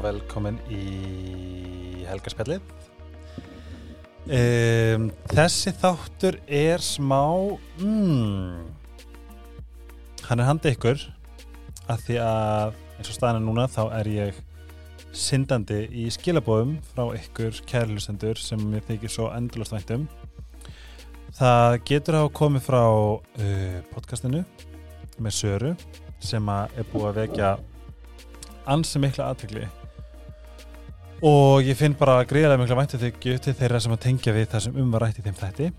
og velkomin í helgarspjallið. Um, þessi þáttur er smá, mm, hann er handið ykkur að því að eins og staðinu núna þá er ég syndandi í skilabóðum frá ykkur kærlustendur sem mér þykir svo endurlust væntum. Það getur að komið frá uh, podcastinu með Söru sem er búið að vekja ansi mikla aðtökli og ég finn bara greiðlega mikla væntuþykju til þeirra sem að tengja við það sem umvarætt í þeim þætti.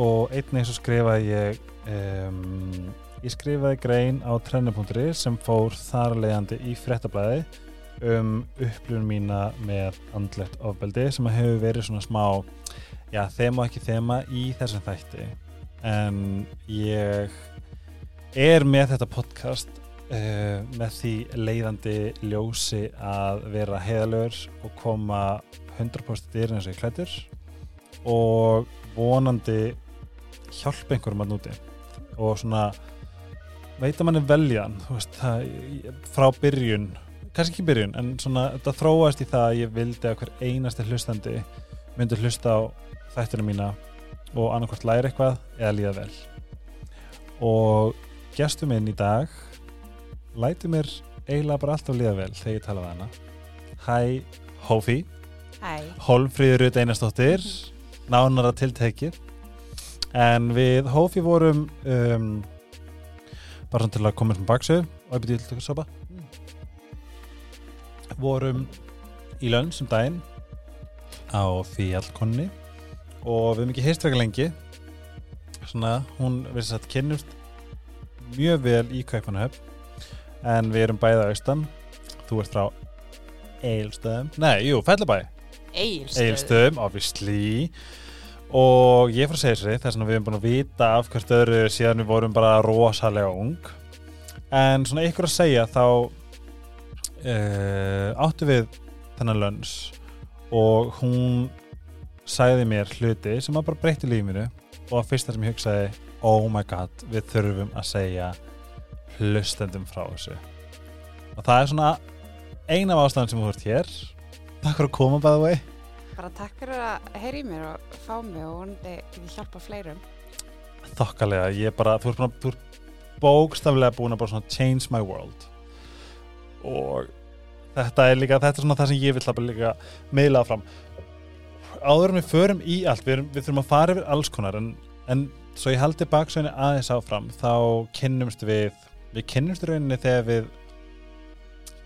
Og einnig svo skrifaði ég um, ég skrifaði grein á trennu.ri sem fór þar leiðandi í frettablaði um upplifun mína með andlegt ofbeldi sem að hefur verið svona smá já, þema og ekki þema í þessum þætti. En ég er með þetta podcast uh, með því leiðandi ljósi að vera heiðalögur og koma 100% dýrin eins og ég klættur og vonandi hjálpa einhverjum að núti og svona veit að mann er veljan veist, það, frá byrjun kannski ekki byrjun, en svona þetta þróast í það að ég vildi að hver einasti hlustandi myndi hlusta á þættinu mína og annarkvæmt læra eitthvað eða líða vel. Og gestur minn í dag læti mér eiginlega bara alltaf líða vel þegar ég tala við hana. Hæ Hófi. Hæ. Hólfríður Rut Einarsdóttir nánara tiltekið. En við Hófi vorum um, bara til að koma um baksu. Og byrja til að sopa. Vorum í lönn sem daginn á fjallkonni og við hefum ekki heist vega lengi. Svona hún verður satt kynnust mjög vel í Kaupanahöfn en við erum bæða austan. Þú ert frá Eilstöðum nei, jú, Fellabæ. Egilstöð. Eilstöðum, obviously. Og ég frá Seyðisri þess að við erum búin að vita af hvert öðru síðan við vorum bara rosalega ung. En svona ykkur að segja þá uh, áttu við þennan lönns. Og hún sagði mér hluti sem að bara breytti lífinu. Og að fyrsta sem ég hugsaði oh my god, við þurfum að segja hlustendum frá þessu. Og það er svona eina af ástæðan sem þú ert hér. Takk fyrir að koma by the way. Bara takk fyrir að heyri mér og fá mig og vonandi getið hjálpa fleirum. þokkalega, ég er bara þú ert, bókstaflega búin að change my world. Og þetta er líka þetta er svona það sem ég vil bara líka meila fram áður en við förum í allt við, erum, við þurfum að fara yfir alls konar en, en svo ég haldi baksveginni aðeins áfram þá kynnumst við við kynnumst rauninni þegar við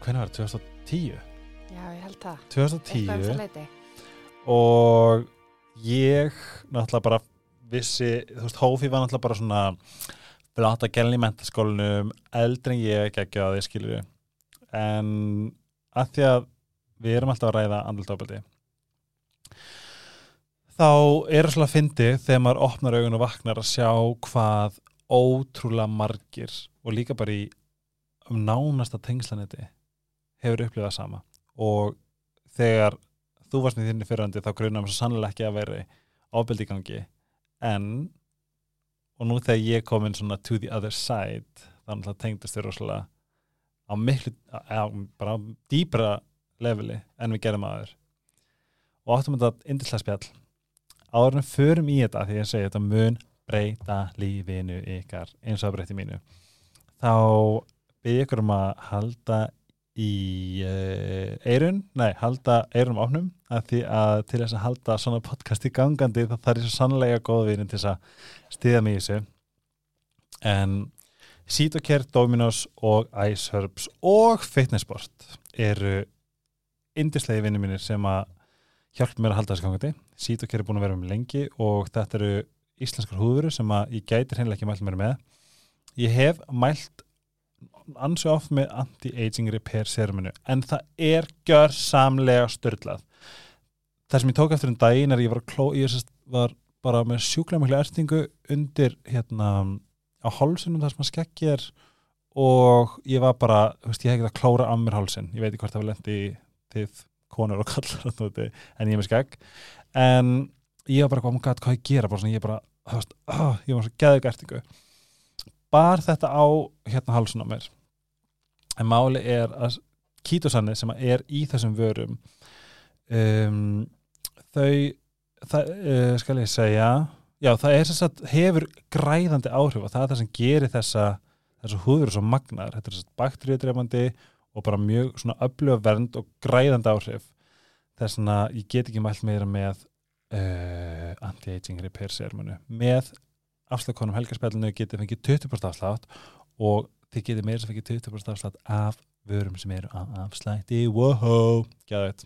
hvernig var það, 2010 Já, ég held það. 2010 Eitthvað um og ég náttúrulega bara vissi, þú veist, Hófi var náttúrulega bara svona blata gælni í mentaskólinum, eldri en ég ekki að því skilur en að því að við erum alltaf að ræða andlutofbeldi þá er það svolítið að fyndi þegar maður opnar augun og vaknar að sjá hvað ótrúlega margir og líka bara í um nánasta tengslanetti hefur upplifað sama. Og þegar þú varst með þinni fyrrandi þá grunum svo sannlega ekki að vera ábyldi í gangi. En og nú þegar ég kom inn svona to the other side þannig að tengdast þér rosalega á miklu, á, bara á dýbra leveli en við gerum aður og áttum þetta indislega spjall. Áður en förum í þetta því að ég segi þetta mun breyta lífinu ykkar eins og að breyti mínu. Þá byrja ykkur um að halda í uh, eirun, nei, halda eirunum opnum að því að til þess að halda svona podcast í gangandi þá þarf ég svo sannlega góð vinin til þess að stiða mig í þessu. En Sítokær, Dominos og Iceherbs og Fitnessport eru indislegi vinnir mínir sem að hjálpa mér að halda þessu gangandi. Sítokær er búin að vera með lengi og þetta eru íslenskar húðuru sem að ég gæti hreinlega ekki mælt mér með. Ég hef mælt ansi oft með anti-aging repair seruminu en það er gjörsamlega störtlað það sem ég tók eftir um daginn er að ég var, kló, ég var bara með sjúklega miklu ertingu undir hérna á hálsunum þar sem að skeggi er og ég var bara, þú veist, ég hef ekki að klóra af mér hálsin, ég veit ekki hvort það var lendi þið konur og kallar en ég er með skegg. En ég var bara, hvað, hvað, hvað ég gera? Bara svona, ég bara, þú veist, oh, ég var svo geðug ertingu bar þetta á hérna hálsun á mér. En máli er að kítosanni sem er í þessum vörum um, þau það, uh, skal ég segja já, það er sem sagt hefur græðandi áhrif og það er það sem gerir þessa þessa húður svo magnar, þetta er þess að bakteríudrefandi og bara mjög svona öfluga vernd og græðandi áhrif. Þess að ég get ekki mælt meira með uh, anti-aging repair sermonu með afslagkonum helgarspillinu getið fengið 20% afslátt og þið getið meira sem fengið 20% afslátt af vörum sem eru á afslætti. Wow, gæðveit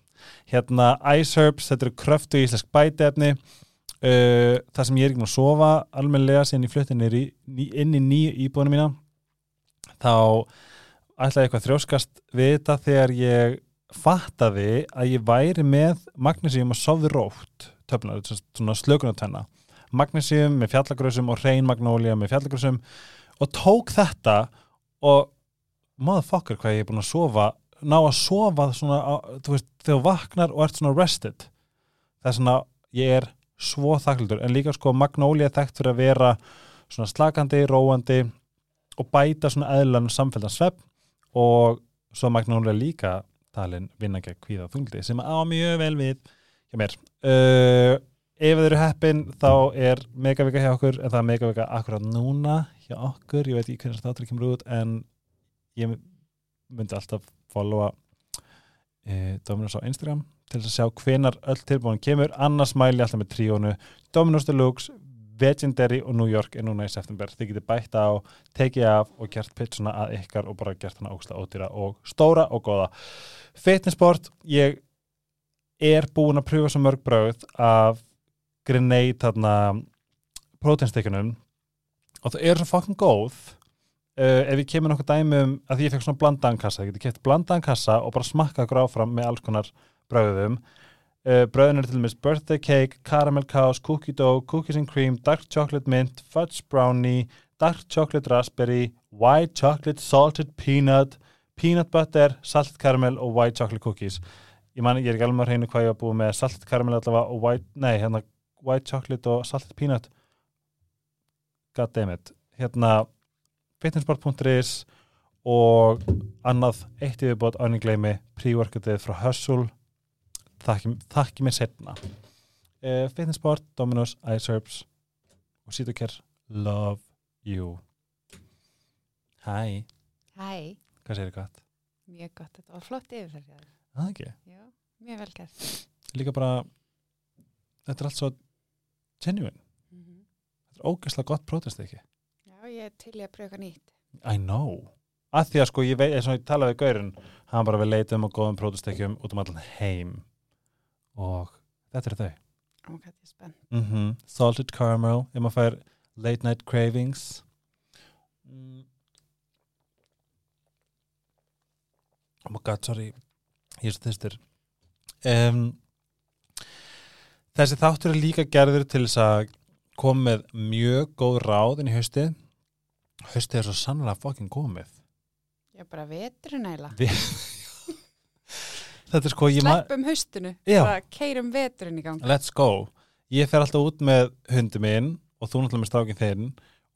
hérna Ice Herbs, þetta eru kröftu íslensk bætefni uh, það sem ég er ekki með að sofa almenlega síðan ég flutti inn í, inn í nýju íbúinu mína þá ætlaði eitthvað þrjóskast við þetta þegar ég fattaði að ég væri með magnésium og sofði rótt töfnar, svona slökunartenna magnésium með fjallagröðsum og reyn magnólja með fjallagröðsum og tók þetta og motherfucker hvað ég er búin að sofa ná að sofa svona, þú veist, þegar vaknar og ert svona rested. Það er svona, ég er svo þakklítur, en líka sko magnólja er þekkt fyrir að vera svona slakandi, róandi og bæta svona eðlan samfélgans svepp og svo magnólja líka talin vinna gegn kvíða þungli sem á mjög vel við hjá mér uh, ef þið eru heppin þá er megavika hjá okkur en það er megavika akkurat núna hjá okkur, ég veit ekki hvernig þetta kemur út en ég myndi alltaf followa uh, Dominos á Instagram til að sjá hvenar öll tilbúin kemur annars mæli alltaf með tríónu Dominos Deluxe Legendary og New York er núna í september. Þið getur bætt á, tekið af og gert pitchuna að ykkar og bara gert hana ógsta ódýra og stóra og goða. Fitnessport, ég er búin að pröfa svo mörg bröð af grenade þarna próteinstekunum og það er svo fucking góð. Uh, ef ég kemur nokkuð dæmi um að ég fekk svona blandaðan kassa, ég geti kett blandaðan kassa og bara smakka okkur áfram með alls konar bröðum Uh, bröðin er til dæmis birthday cake, caramel cows, cookie dough, cookies and cream, dark chocolate mint, fudge brownie, dark chocolate raspberry, white chocolate salted peanut, peanut butter, salted caramel og white chocolate cookies. Ég man, ég er ekki alveg að reyna hvað ég var búið með salted caramel allavega og white, nei, hérna white chocolate og salted peanut. God damn it. Hérna fitnessport.is og annað eitt yfirbót ánum gleymi pre-workoutið frá Hustle þakki, mér setna uh, Fitnessport, Dominos, iSerbs og Sítokær Love you Hæ, Hæ, hvað segir þið gott? mjög gott, þetta var flott yfirferð hjá þér. Það ekki, Já, mjög vel gert. líka bara þetta er allt svo genuine, þetta er ógeðslega gott prótest ekki Já, ég er til í að pröfa eitthvað nýtt. I know að því að sko ég veit, eins og ég talaði við Gaurin hann bara við leitum og góðum prótestekjum út um allan heim og þetta er þau Ó, hvað ég er spennt. mm -hmm. salted caramel ef maður fær late night cravings mm. oh my god, sorry ég er svo þyrstur um, þessi þáttur er líka gerður til þess að koma með mjög góð ráð inn í hausti hausti er svo sannlega fucking komið. Já, bara veturinn eila. þetta er sko ég Sleppum haustinu. Bara keirum veturinn í gang. let's go. Ég fer alltaf út með hundi minn og þú náttúrulega með strákin þeirn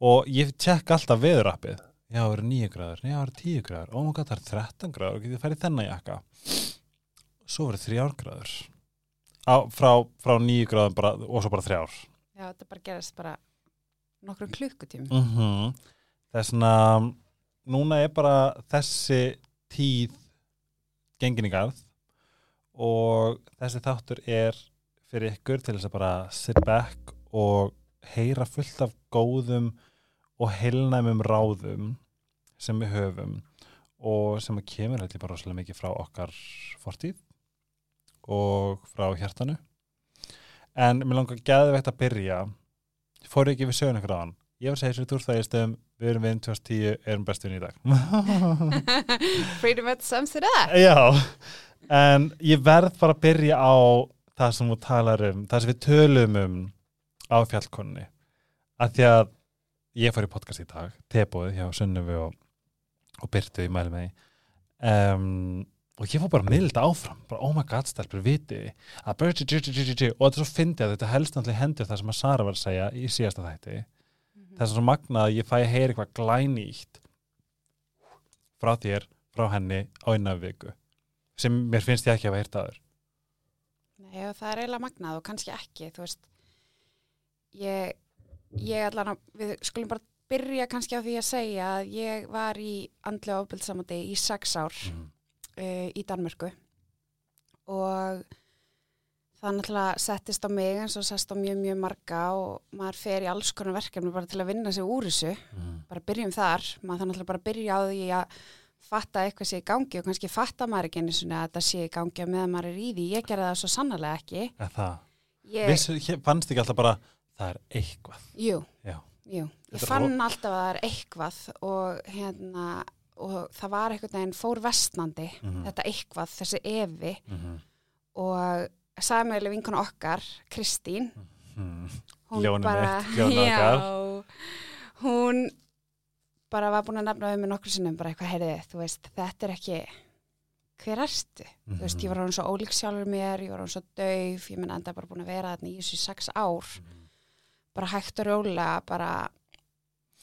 og ég tjekk alltaf veðurappið. Já, það eru 9 gráður, já, það eru 10 gráður oh my god, það eru 13 gráður og getið farið þennan jakka svo verið 3 gráður Á, frá, frá 9 gráðum bara, og svo bara 3 Já, þetta bara gerast bara nokkrum klukkutími. mm -hmm. þess að núna er bara þessi tíð gengin í garð og þessi þáttur er fyrir ykkur til þess að bara sit back og heyra fullt af góðum og heilnæmum ráðum sem við höfum og sem að kemur allir bara rosalega mikið frá okkar fortíð og frá hjartanu. En mér langar gæðveitt að byrja. Fóru ekki við söguna hann ég var að segja sér úr það í stöðum við erum við 2010, erum bestu í dag. Pretty much sums it up. Já, en ég verð bara að byrja á það sem þú talar um, það sem við tölum um á fjallkonni að því að ég fór í podcast í dag tebóið hjá Sunnufi og, og Byrtu í mæli með um, og ég fór bara að milda áfram bara oh my god stelpur viti að og þetta er svo fyndið að þetta helst náttúrulega hendur það sem að Sara var að segja í síðasta þætti. Þess að svo magnað að ég fæ að heyra eitthvað glænýtt frá þér, frá henni á eina viku sem mér finnst ég ekki að vera eitt aður Nei, og það er eiginlega magnað og kannski ekki, þú veist, ég, ég allan að, við skulum bara byrja kannski á því að segja að ég var í andlega ofbildsamandi í sex ár. Mm. Uh, í Danmörku. Og það náttúrulega settist á mig eins og sest á mjög, mjög marga og maður fer í alls konar verkefni bara til að vinna sig úr þessu, Mm. bara byrjum þar, maður þannig náttúrulega bara byrja á því að fatta eitthvað sé í gangi og kannski fatta maður ekki svona að þetta sé í gangi að meðan maður er í því, ég gerði það svo sannarlega ekki. Er það? Ég, Vissu, fannst ekki alltaf bara það er eitthvað. Jú, Já. jú, ég fann alltaf að það er eitthvað og hérna, og það var einhvern veginn fór vestnandi, Mhm. þetta eitthvað, þessi evi mm og sammeili vinkona okkar, Kristín, -hmm. hún Ljónið bara, mitt, ljónið okkar. já, hún bara var búin að nefna um mig nokkur sinnum bara eitthvað, heyrði, þú veist, þetta er ekki, hver ertu? Þú veist, Mhm. ég var hann svo ólík sjálfur mér, ég var hann svo dauf, ég menn enda bara búin að vera þarna í þessu sex ár, Mhm. bara hægt og rólega, bara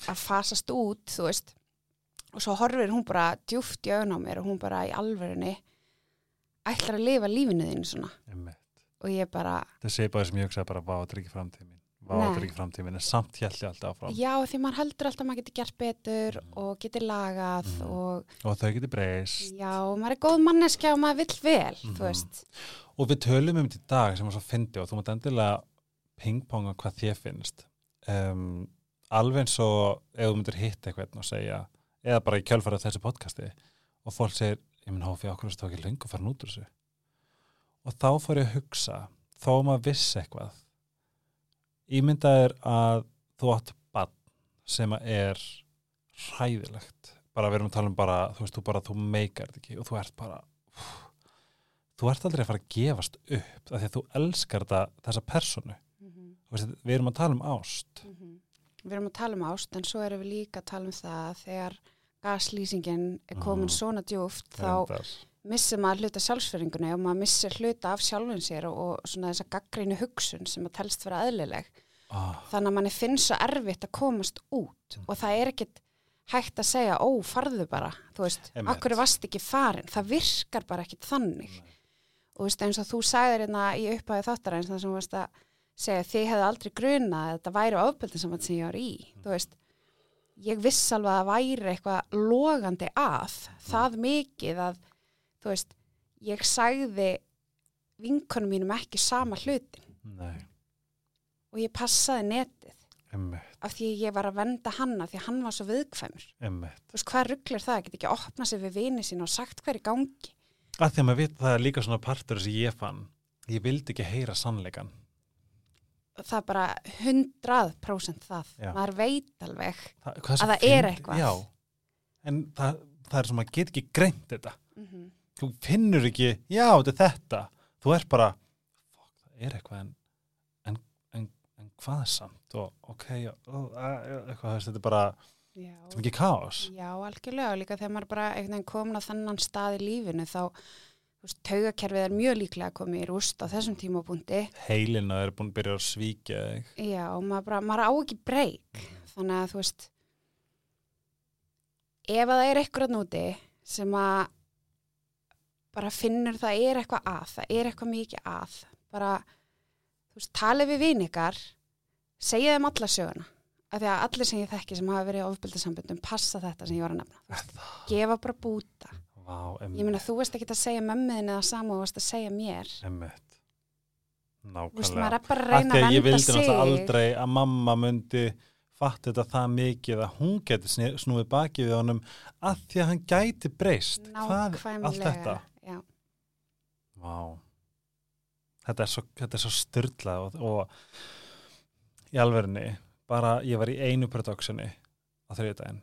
að fasast út, þú veist, og svo horfir hún bara djúft í augun á mér og hún bara í alvörunni ætlar að lifa lífinu þínu svona Einmitt. og ég bara, Það sé bara sem ég hugsaði bara vá, þetta er ekki framtíð mín vá, Nei. þetta er ekki framtíð mín en samt ég alltaf áfram já því maður heldur alltaf að maður getur gert betur Mhm. og getur lagað Mhm. og og þau getur breyst já, og maður er góð manneskja og maður vill vel, veist og við tölum um þetta í dag sem var svo fyndi og þú mátt endilega pingponga hvað þér finnst um, alveg eins og ef þú myndir hitta eitthvað og segja eða bara í kjölfara þessu podcasti. Og fólk segir, ég minn hófi okkur að stóð ekki lengur fara út úr þessu? Og þá fór ég að hugsa að maður vissi eitthvað ímyndaðir að þú átt bann sem er hræðilegt. Bara við erum að tala um bara, þú veist, þú bara þú meikar þetta ekki og þú ert bara þú ert aldrei að fara að gefast upp af því að þú elskar þetta, þessa personu Þú veist, við erum að tala um ást. Mhm. Við erum að tala um ást en svo erum við líka að tala um það að þegar gaslýsingin er komin Mhm. svona djúft þá missir maður hluta sjálfsferingunni og maður missir hluta af sjálfun sér og, og svona þessa gaggrínu hugsun sem að telst vera eðlileg. ah, Þannig að manni finnst svo erfitt að komast út og það er ekkit hægt að segja, ó, farðu bara, þú veist, Einmitt. akkur varst ekki farin, það virkar bara ekkit þannig. Og þú veist, eins og þú sagðir hérna í upphæðu þáttar eins og það sem þú veist að segja, þið hefðu aldrei grunað að þetta væri ofbeldin sem sem ég var í, þú veist, ég viss alveg að væri eitthvað logandi að, það mikið að, þú veist, ég sagði vinkonum mínum ekki sama hlutin Nei, og ég passaði netið emmitt, af því ég var að venda hanna því hann var svo viðkvæmur. emmitt Þú veist, hvað rugglir það? Get ekki að opna sig við vini sín og sagt hver í gangi. að því að maður veit að það er líka svona partur sem ég fann, ég vildi ekki heyra sannleikan Það er bara 100% það. Já. Maður veit alveg. það, Að það er fyndi- eitthvað. já, en það, það er sem maður get ekki greint þetta Mm þú finnur ekki, já, þetta er þetta þú er bara, það er eitthvað en, en, en, en hvað er samt og ok, og, eitthvað, þetta er bara Já. er Já, algjörlega. Og líka þegar maður bara einhvern veginn komin á þennan stað í lífinu þá, taugakerfið er mjög líklega að koma í rúst á þessum tímapunkti. heilina er búin að byrja að svíkja þig Já, og maður bara, maður á ekki breyk. Þannig að, þú veist, ef að það er eitthvað núti sem að bara finnur það er eitthvað að, það er eitthvað mikið að, bara, þú veist, talið við vin ykkar, segja þeim alla söguna. Af því að allir sem ég þekki sem hafa verið í ofbildasambundum passa þetta sem ég var að nefna. Gefa bara búta. Vá, Ég meina, þú veist ekki að segja mömmuðin eða samu og varst að segja mér. Þú veist, nákvæmlega. að ég vildi náttúrulega aldrei að mamma myndi fatta þetta það mikið að hún geti snúið bakið við honum að því að hann gæti breyst. Hvað, allt þetta? Þetta er svo, svo styrlað og, og í alverinni bara ég var í einu produksjoni á þriðdægin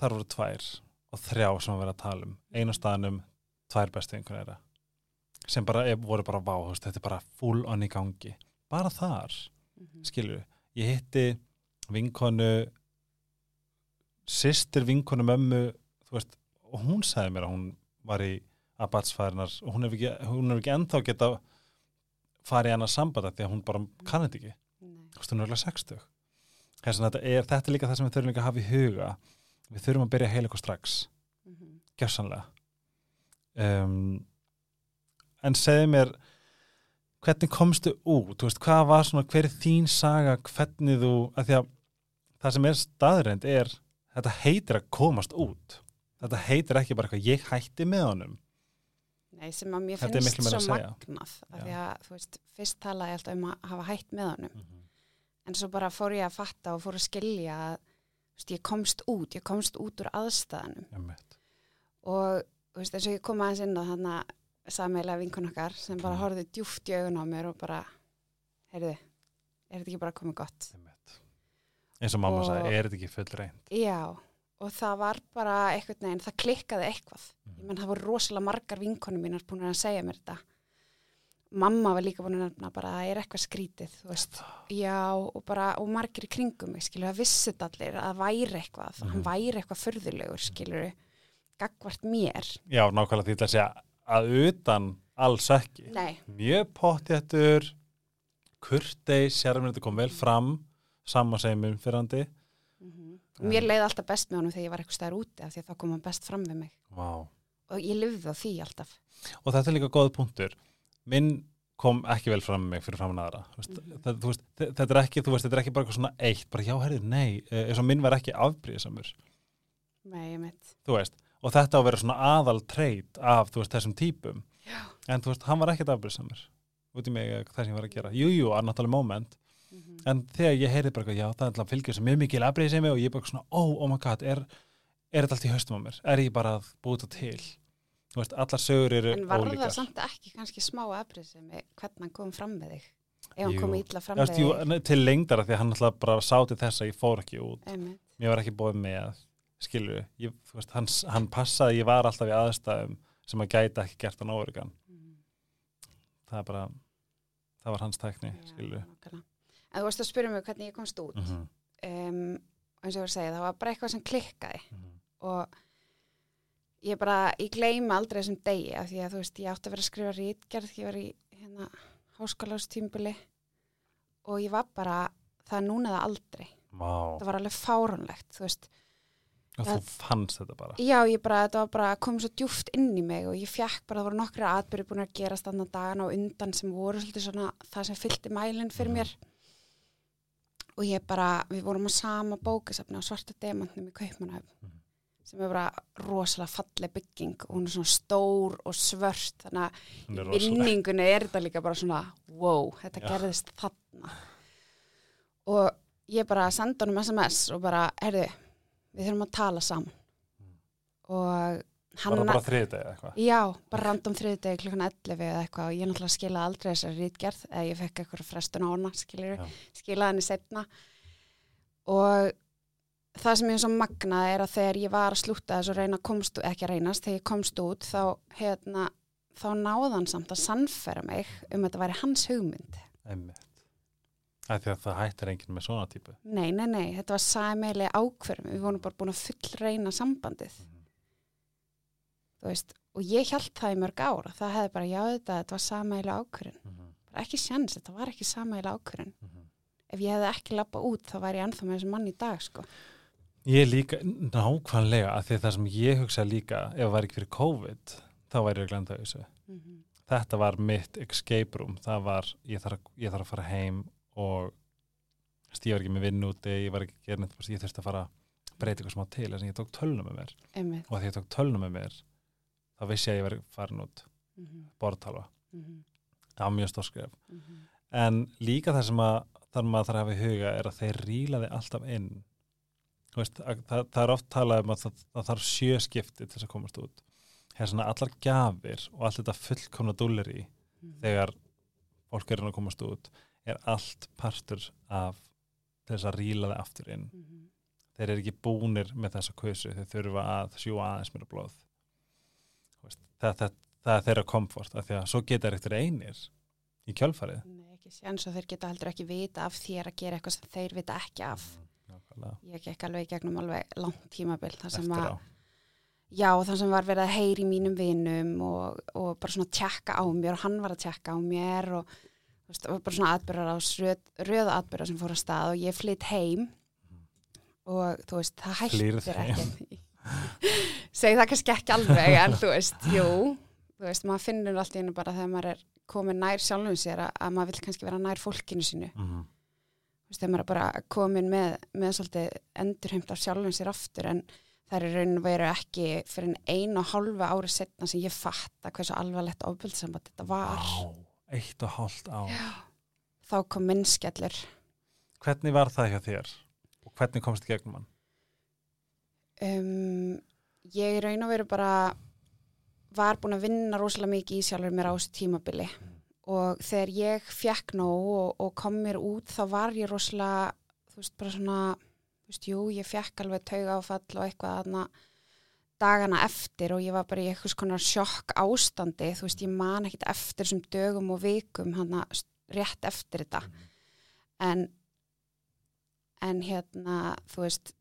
þar voru tvær og þrjá sem að vera að tala um. Einu staðanum tvær bestu einhvern þeirra. Sem bara er, voru bara vá, þú veist, þetta er bara full on í gangi. Bara þar, mhm. skilju ég hitti vinkonu systir vinkonu mömmu þú veist, og hún sagði mér að hún var í abatsfærinar og hún hefur ekki, hefur ekki ennþá geta farið í annað sambanda því að hún bara kann þetta ekki. Nei. hún er alveg 60 Þess vegna þetta er, þetta er líka það sem við þurfum líka að hafa í huga við þurfum að byrja að heila eitthvað strax. Mhm. gjörsanlega um, en segðu mér hvernig komstu út? Veist, hvað var svona, hver er þín saga? Hvernig þú, að því að það sem er staðreind er þetta heitir að komast út. Þetta heitir ekki bara eitthvað, ég hætti með honum. Nei, sem að mér Þetta finnst svo magnað af því að, þú veist, fyrst talaði ég alltaf um að hafa hætt með honum. En svo bara fór ég að fatta og fór að skilja að ég komst út, ég komst út úr aðstæðanum Einmitt. og veist, eins og ég kom aðeins inn á þannig að sameilega vinkun okkar sem bara Mhm. horfði djúft í augun á mér og bara, heyrðu, er þetta ekki bara komið gott? Einmitt. eins og mamma Og- sagði, er þetta ekki full reynd Já, og það var bara eitthvað neginn, það klikkaði eitthvað. Mhm. Ég menn það voru rosalega margar vinkonum mínar búin að segja mér þetta. Mamma var líka búin að nefna bara að það er eitthvað skrítið. Já, og bara, og margir í kringum mig, skilur, það vissið allir að það væri eitthvað, Mhm. hann væri eitthvað förðulegur, skilur, gagvart mér. já, nákvæmlega því að segja að utan alls ekki Nei, mjög pottjættur kurtei, sérminn þetta kom vel fram saman segir mér fyrrandi mm mér leiði alltaf best með honum þegar ég var eitthvað stær úti af því að þá kom hann best fram við mig. Vá. Og ég lifði á því alltaf. og þetta er líka góð punktur minn kom ekki vel fram með mig fyrir fram aðra. Veist, Mhm. þetta, þú veist, þe- þetta er ekki veist, þetta er ekki bara eitthvað svona eitt bara já, herrið, nei, eh, eins og minn var ekki afbríðisamur Nei, ég mitt. og þetta á að vera svona aðal treyt af, þessum típum. Já. en þú veist, hann var ekkert afbríðisamur út í mig eh, það sem ég var að gera, jú, jú, að náttúrulega moment. Mm en þegar ég heyrði bara, já, það er alltaf fylgjur sem mjög mikil afbríðisemi og ég bara svona, oh, oh my god er, er þetta allt í haustum á mér, er ég bara að búa þetta til þú veist, allar sögur eru En var ólíkar það samt ekki kannski smá afbrið sem hvernig hann kom fram með þig? Ef hann Jú. kom illa fram með jú, þig? ne- til lengdara því að hann alltaf bara sáti þess að ég fór ekki út Einmitt. mér var ekki bóðið með skilju, ég, þú veist, hann, hann passaði ég var alltaf í aðstæðum sem að gæta ekki gert hann óörgan Mm. það er bara, það var hans tækni Já, skilju. En þú veist að spyrja mig hvernig ég komst út. mm -hmm. um, eins og ég var að segja, það var bara eitthvað sem klikkaði Mhm. og ég bara, ég gleymi aldrei þessum degi af því að þú veist, ég átti að vera að skrifa rítgerð, ég var í hérna háskólaustímbili og ég var bara, það núna eða aldrei. Vá, Það var alveg fáránlegt, þú veist. og þú fannst þetta bara Já, ég bara, þetta var bara komið svo djúft inn í mig og ég fekk bara, það voru nokkri atbyrði búin að gerast annan dagana og undan sem voru svolítið svona það sem fyllti mælinn fyrir Mhm. mér og ég bara, við vorum á sama bókasafni á svarta demantnum í Kaupmannahöfn Mhm. Sem er bara rosalega falleg bygging og hún er svona stór og svört þannig að minningunni er þetta líka bara svona wow, þetta Já. gerðist þarna og ég bara senda honum SMS og bara, herðu við þurfum að tala saman Mm. og hann var það bara þriðið eða eitthvað Já, bara random þriðdegi klukkan 11 eða eitthvað og ég náttúrulega skilaði aldrei þessari rítgerð eða ég fekk eitthvað frestun á hana, skiljur Já. skilaði henni setna og það sem ég svo magnað er að þegar ég var að slúta þess og reyna að komst, ekki að reynast, þegar ég komst út þá, hérna, þá náðan samt að sannfæra mig um að þetta væri hans hugmynd. einmitt Af því að það hættir enginn með svona típu Nei, nei, nei, þetta var sæmiðlega ákverðum, við vorum bara búin að full reyna sambandið, þú veist, og ég held það í mörg ára, það hefði bara, já þetta, þetta var sæmiðlega ákverðin, Mhm, bara ekki sjans, þetta var ekki sæmiðlega ákverðin. mhm. Ef ég hefði ekki lappa út, þá væri ég ennþá með þessum mann í dag, sko. Ég líka, nákvæmlega að því að það sem ég hugsa líka ef það var ekki fyrir COVID þá væri ég að glenda þessu. Þetta var mitt escape room. Það var, ég þarf, ég þarf að fara heim og ég var ekki með vinn úti, ég var ekki að gera neitt ég þurfti að fara að breyta eitthvað smá til þess að ég tók tölnum með mér. Einmitt. og því ég tók tölnum með mér þá vissi ég að ég var farin út. Mhm, borðtalva, mhm, það var mjög stórskref mhm. en líka það sem að þar maður þarf að hafa í huga er að þeir rílaði alltaf inn veist, að, það, það er oft talað um að það, það þarf sjö skipti til þess að komast út hér svona allar gjafir og allt þetta fullkomna dúlleri Mhm. þegar fólk er að komast út er allt partur af þess að ríla þið aftur inn Mhm. þeir eru ekki búnir með þessa kausu þeir þurfa að sjúa aðeins mér blóð Þú veist, það, það, það er þeirra komfort af því að svo geta þeir eftir einir í kjölfarið Nei, ekki séns og þeir geta heldur ekki vita af þér að gera eitthvað sem þeir vita ekki af. Nákvæmlega. Ég gekk alveg gegnum alveg langt tímabil þar sem eftir að, á já, þar sem var verið að heyri mínum vinum og, og bara svona tjekka á mér og hann var að tjekka á mér og veist, það var bara svona atbyrðar á röð, röða atbyrðar sem fór að stað og ég flytt heim og þú veist, það hættir ekki. Segði það kannski ekki alveg, en þú veist, jú, þú veist, maður finnur allt í hennu bara þegar maður er komin nær sjálfum sér að, að maður vil kannski vera nær fólkinu sínu mm -hmm. Þegar maður er bara komin með, með svolítið endurheimt af sjálfum sér aftur en það er raun og veru ekki fyrir einu og hálfa ári setna sem ég fatta hversu alvarlegt ofbildssamband þetta var. Á, eitt og hálft á þá kom minnskellur hvernig var það hjá þér? Og hvernig komst þið gegnum hann? Um, ég raun og veru bara var búin að vinna rosalega mikið í sjálfur mér á þessu tímabili og þegar ég fekk nóg og, og kom mér út þá var ég rosalega þú veist bara svona þú veist, jú, ég fekk alveg tauga áfall og eitthvað aðna dagana eftir og ég var bara í eitthvað konar sjokk ástandi, þú veist, ég man ekkit eftir þessum dögum og vikum hana rétt eftir þetta. En en hérna, þú veist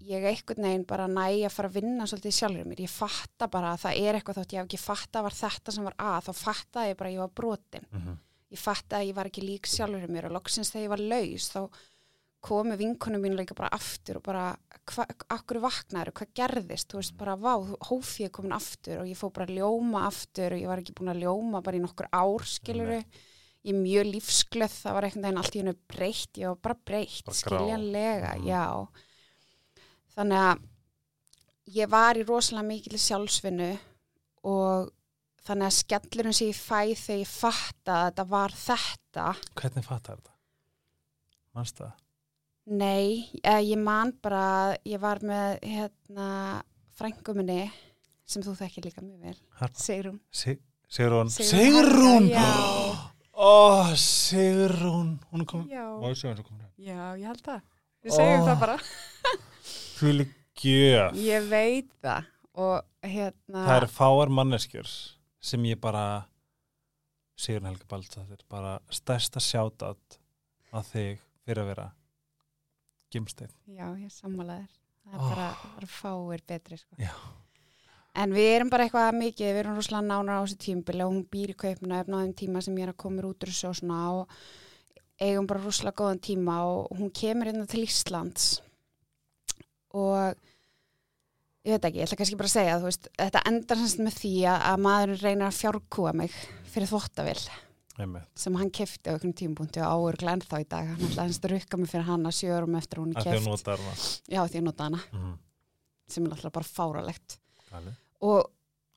ég einhvern veginn bara næ að fara að vinna svolítið sjálfur mér, ég fatta bara að það er eitthvað þótt ég hef ekki fatta var þetta sem var að, þá fatta ég bara að ég var brotin. Mm -hmm. ég fatta að ég var ekki lík sjálfur mér og loksins þegar ég var laus þá komu vinkunum mínu líka bara aftur og bara, hva, akkur vaknaður hvað gerðist, þú veist, bara vá hófið er komin aftur og ég fó bara að ljóma aftur og ég var ekki búin að ljóma bara í nokkur ár, skiluru ég er mjög lífsglöð, það var einhvern veginn allt í hennu breytt, ég var bara breytt skiljanlega, Mhm. já þannig að ég var í rosalega mikil sjálfsvinnu og þannig að skellurinn sem ég fæ þegar ég fatta að þetta var þetta. Hvernig fattar þetta? Mannst það? Nei, ég man bara, ég var með hérna frænguminni sem þú þekkir líka mjög vel. Sigrún. Si- Sigrún. Sigrún ó Sigrún. Hún er komin Já, já, ég held það. Við segjum það bara. Fjöli gjöf Ég veit það og hérna, Það eru fáar manneskjur sem ég bara Sigrun Helga Baldsættir bara stærsta sjátat að þig fyrir að vera gimsteinn. já, ég sammála þér. Það er bara, bara fáir betri, sko. Já. En við erum bara eitthvað mikið, við erum rosalega nánar á þessu tímbili og hún býr í kaupinu efna á þeim tíma sem ég er að koma út úr þessu og svona og eigum bara rosalega góðan tíma og hún kemur inn til Íslands og ég veit ekki, ég ætla kannski bara að segja veist, þetta endar semst með því að, að maður reynir að fjárkúa mig fyrir þvóttavill sem hann kefti á einhvern tímapunkti og áur ennþá í dag, hann ætlaði hans að rukka mig fyrir hann að sjörum eftir að hún Að er því að keft nota hana. já því að nota hana, Mm. sem er alltaf bara fáralegt og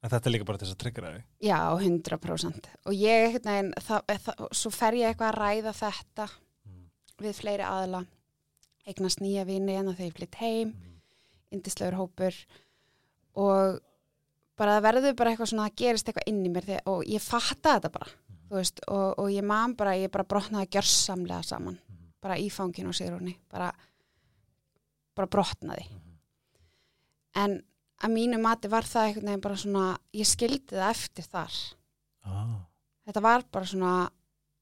En þetta er líka bara þess að tryggja þig. Já, 100% og ég, veginn, það, það, svo fer ég eitthvað að ræða þetta Mm. við fleiri aðla eignast nýja vini en þegar ég flytt heim Mm. indislegur hópur og bara það verður bara eitthvað svona að gerist eitthvað inn í mér þegar, og ég fatta þetta bara þú veist, og, og ég man bara, ég bara brotnaði gjörsamlega saman Mhm. bara í fanginu og sigrunni bara, bara brotnaði en að mínu mati var það einhvern veginn bara svona ég skildi það eftir þar Ah. þetta var bara svona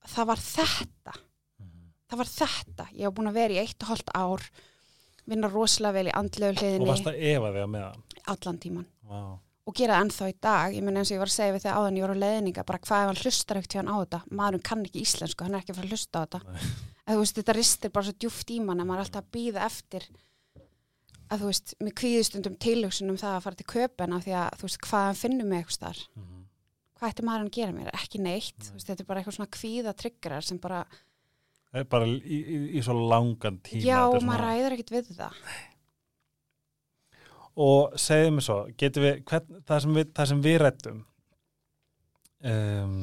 það var þetta. Það var þetta, ég hef búin að vera í eitt og hálft ár vinna rosalega vel í andlegu Og hliðinni varst að efa þig á meðan. allan tíman Wow. og gera það ennþá í dag, ég menn eins og ég var að segja við þegar áðan ég var á leðninga, bara hvað ef hann hlustar ekkert hjá hann á þetta, maðurinn kann ekki íslensku hann er ekki að fara að hlusta á þetta. Nei. að þú veist, þetta ristir bara svo djúft í mann að maður er alltaf að býða eftir að þú veist, með kvíðustundum tilhugsunum það að fara til köpen af því að þú veist, hvað hann finnur mig eitthvað starf Mm. hvað ætti maðurinn að gera mér, ekki neitt. Þú veist, þetta er bara eitthvað svona kvíða tryggarar sem bara, Það er bara í, í, í svo langan tíma. já, er maður ræður ekkert við það Og segðu mér svo, getum við, hvern, það, sem við það sem við rættum, um,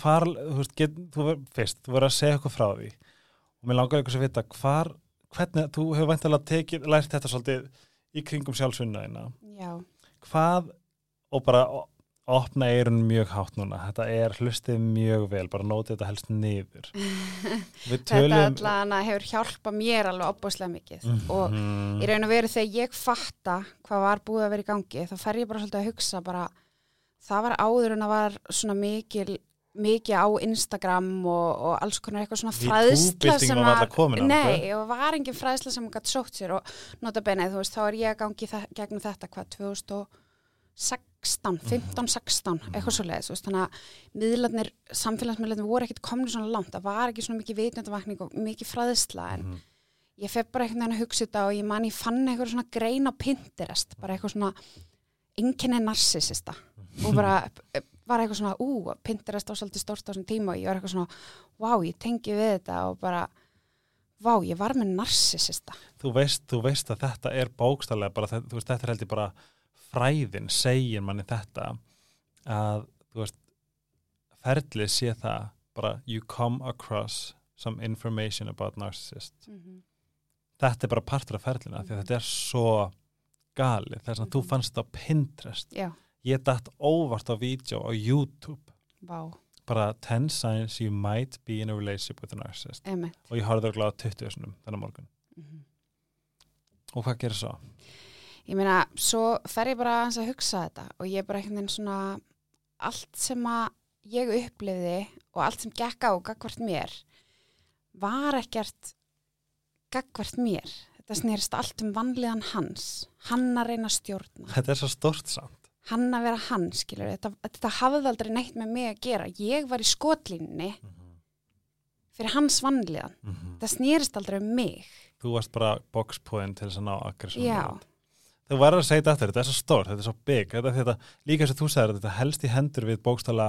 hvar, þú veist, get, þú fyrst, þú verður að segja eitthvað frá því og mér langar eitthvað að vita hvar, hvernig, þú hefur væntalega tekið, lært þetta svolítið í kringum sjálfsvinnaðina. já, Hvað, og bara o- opna eirun mjög hátt núna, þetta er hlustið mjög vel, bara nótið þetta helst niður. Þetta allan hefur hjálpað mér alveg opbúslega mikið og Mhm. í raun og veru þegar ég fatta hvað var búið að vera í gangi þá fer ég bara svolítið að hugsa bara það var áður en það var svona mikil mikið á Instagram og, og alls konar eitthvað svona fræðsla sem þangað. nei, og var engin fræðsla sem gætt sótt sér og nota benið, þú veist, þá er ég að gangi gegnum þetta hvað, 2016 15, 16, eitthvað svo leiðis þannig að miðlarnir, samfélagsmiðlarnir voru ekkit komni svona langt, það var ekki svona mikið vitnöndavakning og mikið fræðsla en Mhm. ég fef bara einhvern veginn að hugsa þetta og ég man ég fann eitthvað svona grein á Pinterest bara eitthvað svona enginni narsisista og bara var eitthvað svona, ú, Pinterest var svolítið stort á þessum tíma og ég var eitthvað svona vá, ég tengi við þetta og bara vá, ég var með narsisista þú veist, þú veist að þetta er bókstallega bara, þú veist, þetta er heldur bara fræðin segir manni þetta að, þú veist ferlið sé það bara you come across some information about narcissist. Mm -hmm. þetta er bara partur af ferlina því að þetta er svo galið þess að þú Mhm. fannst þetta á Pinterest. Já, ég dætt óvart á vídeo á YouTube. Vá, bara 10 signs you might be in a relationship with a narcissist. Emitt og ég horfði örugglega á 20 sinum þennan morgun. Mm og hvað gerir svo? Ég meina, svo fer ég bara að hugsa þetta og ég er bara einhvern veginn svona allt sem að ég upplifði og allt sem gekk á gagvart mér var ekkert gagvart mér. Þetta snerist allt um vanliðan hans. Hann að reyna að stjórna. Þetta er svo stort samt. Hann að vera hann, skilur þetta, þetta hafði aldrei neitt með mig að gera. Ég var í skotlínni fyrir hans vanliðan þetta snerist aldrei um mig. Þú varst bara boxpoint til þess að ná aggression já, Þú verður að segja þetta aftur, þetta er svo stórt, þetta er svo big þetta, þetta, líka sem þú segir, þetta helst í hendur við bókstala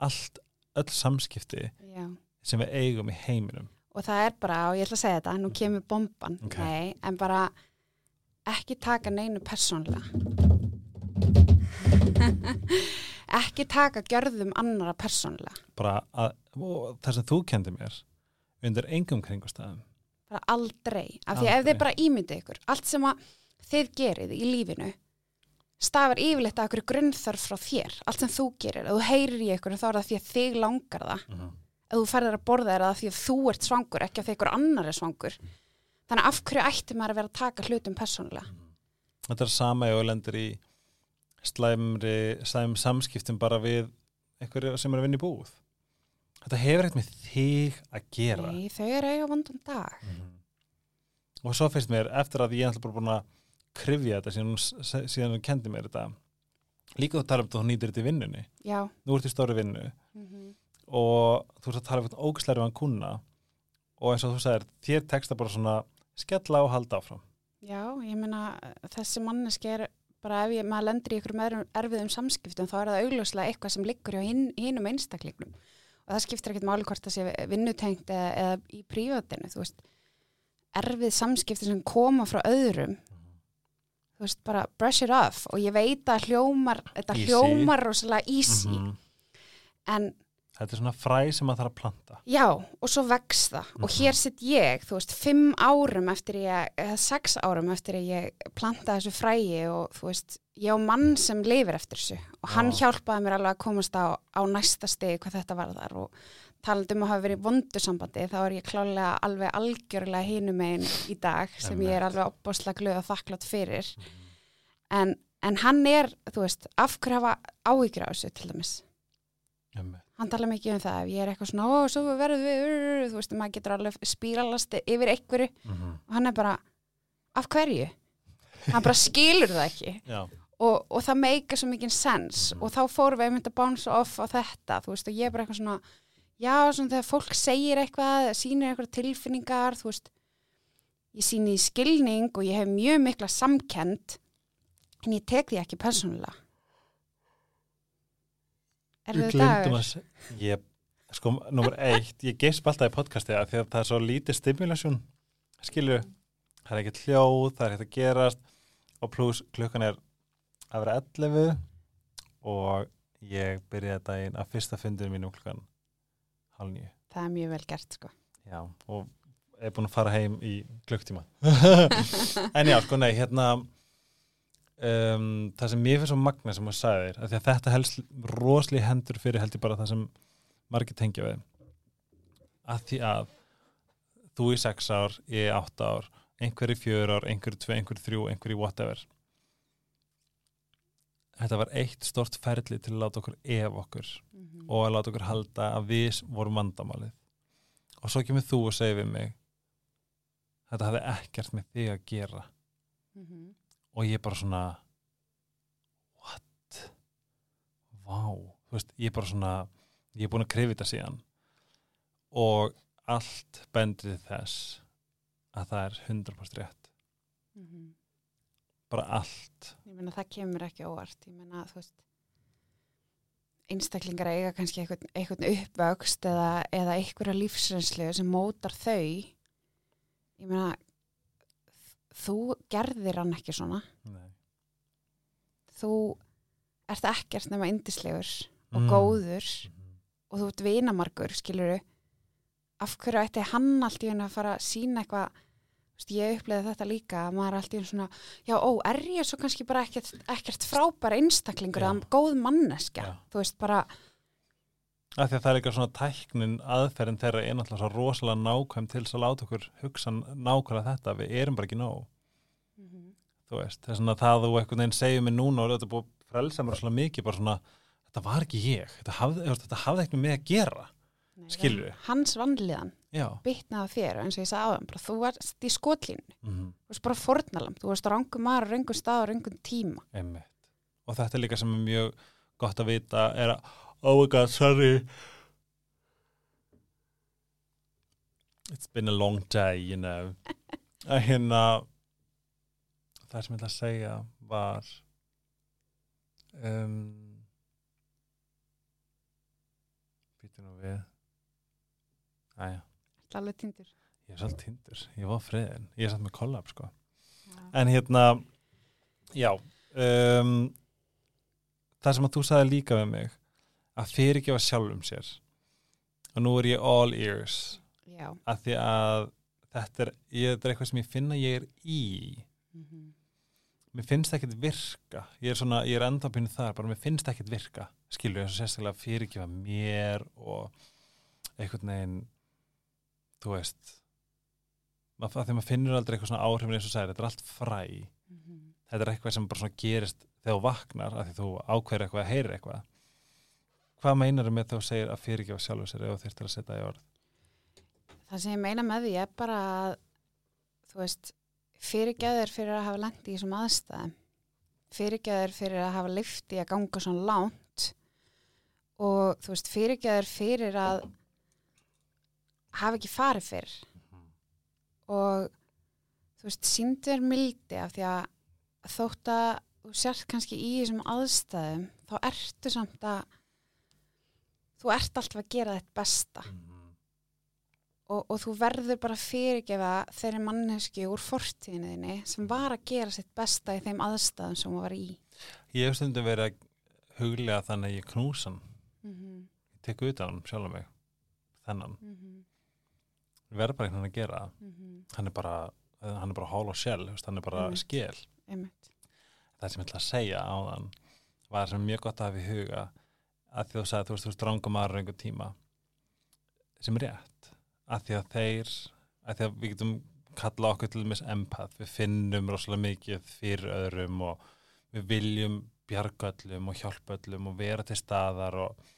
allt öll samskipti já. sem við eigum í heiminum. Og það er bara, og ég ætla að segja þetta, nú kemur bomban, Ok. nei, en bara ekki taka neinu persónlega ekki taka gjörðum annara persónlega bara að, það sem þú kendi mér undir engum kringustæðum bara aldrei, af því að ef Aldrei. þið bara ímyndið ykkur allt sem að þið gerið í lífinu stafar yfirleitt að ykkur grunnþörf frá þér, allt sem þú gerir ef þú heyrir í ykkur þá er það því að þig langar það. Ef þú ferðir að borða er það því að þú ert svangur ekki að því ykkur annar er svangur. Þannig af hverju ætti maður að vera að taka hlutum persónulega? Þetta er sama ef þú lendir í slæmri, slæm samskiptum bara við einhverju sem er að vinna í búð. Þetta hefur eitt með þig að gera. Nei, þau eru eiga vondan dag. Mhm. og svo finnst mér eftir að ég krifja þetta síðan síðan hún kendi mér þetta. Líka þú tala um þetta hún nýtir þetta í vinnunni. Já, nú ert í stóri vinnu. Mm og þú ert að tala um þetta ógæslega um kuna og eins og þú sagðir þér teksta bara svona skella og halda áfram. Já, ég meina þessi manneski er bara ef ég, maður lendir í með erfiðum samskiptum þá er það augljóslega eitthvað sem liggur hjá hin, hinum einstaklingnum. Og það skiptir ekkert máli hvort það sé vinnutengt eða, eða í prívatinu, þú veist. Erfið samskipti sem koma frá öðrum þú veist, bara brush it off og ég veit að hljómar þetta Easy. hljómar rosalega easy Mhm. en þetta er svona fræ sem maður þarf að planta Já, og svo vex það og Mhm. hér sitt ég, þú veist, fimm árum eftir ég, eða sex árum eftir ég planta þessu frægi og þú veist, ég á mann sem lifir eftir þessu og hann Já. hjálpaði mér alveg að komast á, á næsta stegi hvað þetta var þar og talandi um að hafa verið vondu sambandi þá er ég klálega alveg algjörlega hinum einn í dag sem ég er alveg opbáslega glöð og þakklátt fyrir en, en hann er, þú veist, af hverju hafa áhyggjur á þessu til dæmis Einmitt. hann tala mikið um það ef ég er eitthvað svona, ó, svo verður við urr, þú veist, maður getur alveg spíralast yfir einhverju Mhm. og hann er bara af hverju? hann bara skilur það ekki Já, og, og það meika svo mikið sens Mhm. og þá fórum við einmitt að bounce off á þetta, þú veist, og ég er bara eitthvað svona já, svona þegar fólk segir eitthvað sýnir eitthvað tilfinningar þú veist, ég sýni í skilning og ég hef mjög mikla samkend en ég tek því ekki persónulega. Er Við dagur? ég, sko, nummer eitt ég geisp alltaf í podcasti að því að það er svo lítið stimulation skilju, það er ekkert hljóð það er ekkert að gerast og pluss klukkan er að vera 11 og ég byrjaði daginn að fyrsta fundinu mínum klukkan halv nýju Það er mjög vel gert, sko. Já, og er búin að fara heim í klukktíma. En já, sko, nei, hérna um, það sem mér finnst svo magna sem þú sagðir, að að þetta helst rosli hendur fyrir held ég bara það sem margir tengja við. Að því að þú í sex ár, ég í átta ár einhver í fjör ár, einhver í tvö, einhver í þrjú einhver í whatever þetta var eitt stort ferli til að láta okkur ef okkur Mhm. og að láta okkur halda að við vorum vandamálið og svo kemur þú og segir við mig þetta hafði ekkert með þig að gera Mhm. og ég bara svona what vá, þú veist, ég bara svona ég er búin að krifa þetta síðan og allt bendir til þess að það er 100% rétt Mhm. Bara allt Ég meina það kemur ekki óvart, ég meina þú veist einstaklingar eiga kannski einhvern, einhvern uppvöxt eða, eða einhverja lífsreynslu sem mótar þau ég meina þú gerðir hann ekki svona Nei. þú ert ekkert nema indislegur og Mm. góður Mhm. og þú ert vinamargur, skilur af hverju ætti hann allt í henni að fara að sína eitthvað ég uppleiði þetta líka að maður er allt í henni svona já, ó, er ég svo kannski bara ekkert, ekkert frábær einstaklingur eða góð manneskja? Já. þú veist, bara, Af því að það er eitthvað svona tæknin aðferðin þeirra er náttúrulega svo rosalega nákvæm til þess að láta okkur hugsa nákvæmlega þetta, við erum bara ekki nóg. Þú veist, þess að það þú einhvern veginn segir mér núna og þetta búið að frelsa mér rosalega mikið, bara svona þetta var ekki ég, þetta hafði, þetta hafði ekki með mig að gera, það er hans vanlíðan á þér eins og ég sagði áðan bara, þú varst í skotlínu, mm þú veist bara fornalam þú varst á rangum maður, á rangum stað og rangum tíma. Einmitt, og þetta er líka sem er mjög gott að vita, er að oh my god, sorry. It's been a long day, you know. Að hérna það sem ég ætla að segja var um býtum nú við Æja, Ertu alveg tindur ég er svolítið tindur, ég var friðin ég er satt með kollab sko. Já. en hérna já um, það sem að þú sagði líka við mig að fyrirgefa sjálfum sér. Og nú er ég all ears. Já. að því að þetta er, ég, þetta er eitthvað sem ég finna ég er í. Mhm. mér finnst ekkert virka. Ég er svona, ég er enda pínu þar bara mér finnst ekkert virka. Skilur ég sérstaklega að fyrirgefa mér og einhvern veginn þú veist því maður finnur aldrei eitthvað svona áhrifin eins og særi, þetta er allt fræ. Mhm. þetta er eitthvað sem bara svona gerist þegar þú vaknar, að því þú ákveður eitthvað að heyra eitthvað. Hvað meinar með þegar þú segir að fyrirgefa sjálfur sér ef þú þyrftir að setja í orð? Það sem ég meina með því er bara að þú veist, fyrirgeður fyrir að hafa lendi í þessum aðstæðum. Fyrirgeður fyrir að hafa lifti að ganga svona langt. Og þú veist, fyrirgeður fyrir að hafa ekki farið fyrr og þú veist, síndur mildi af því að þótt að þú sért kannski í þessum aðstæðum þá ertu samt að þú ert alltaf að gera þitt besta og, og þú verður bara fyrirgefa þeirri manneski úr fortíðinni sem var að gera sitt besta í þeim aðstæðum sem hún var í. ég hef stundum verið að huglega þannig að ég knúsa hann Mm -hmm. ég tek utan hann sjálf mig þennan, Mm -hmm. Verður bara einhvern veginn að gera. Mm -hmm. hann er bara hann er bara hál og veist, hann er bara Einmitt. skél Einmitt. það sem ég ætla að segja á þann var sem mjög gott að hafa í huga að þú sagði, þú veist, þú veist, drangum aðra einhver tíma sem er rétt að því að þeir að því að við getum kalla okkur til þess empath, við finnum rosalega mikið fyrir öðrum og við viljum bjarga öllum og hjálpa öllum og vera til staðar og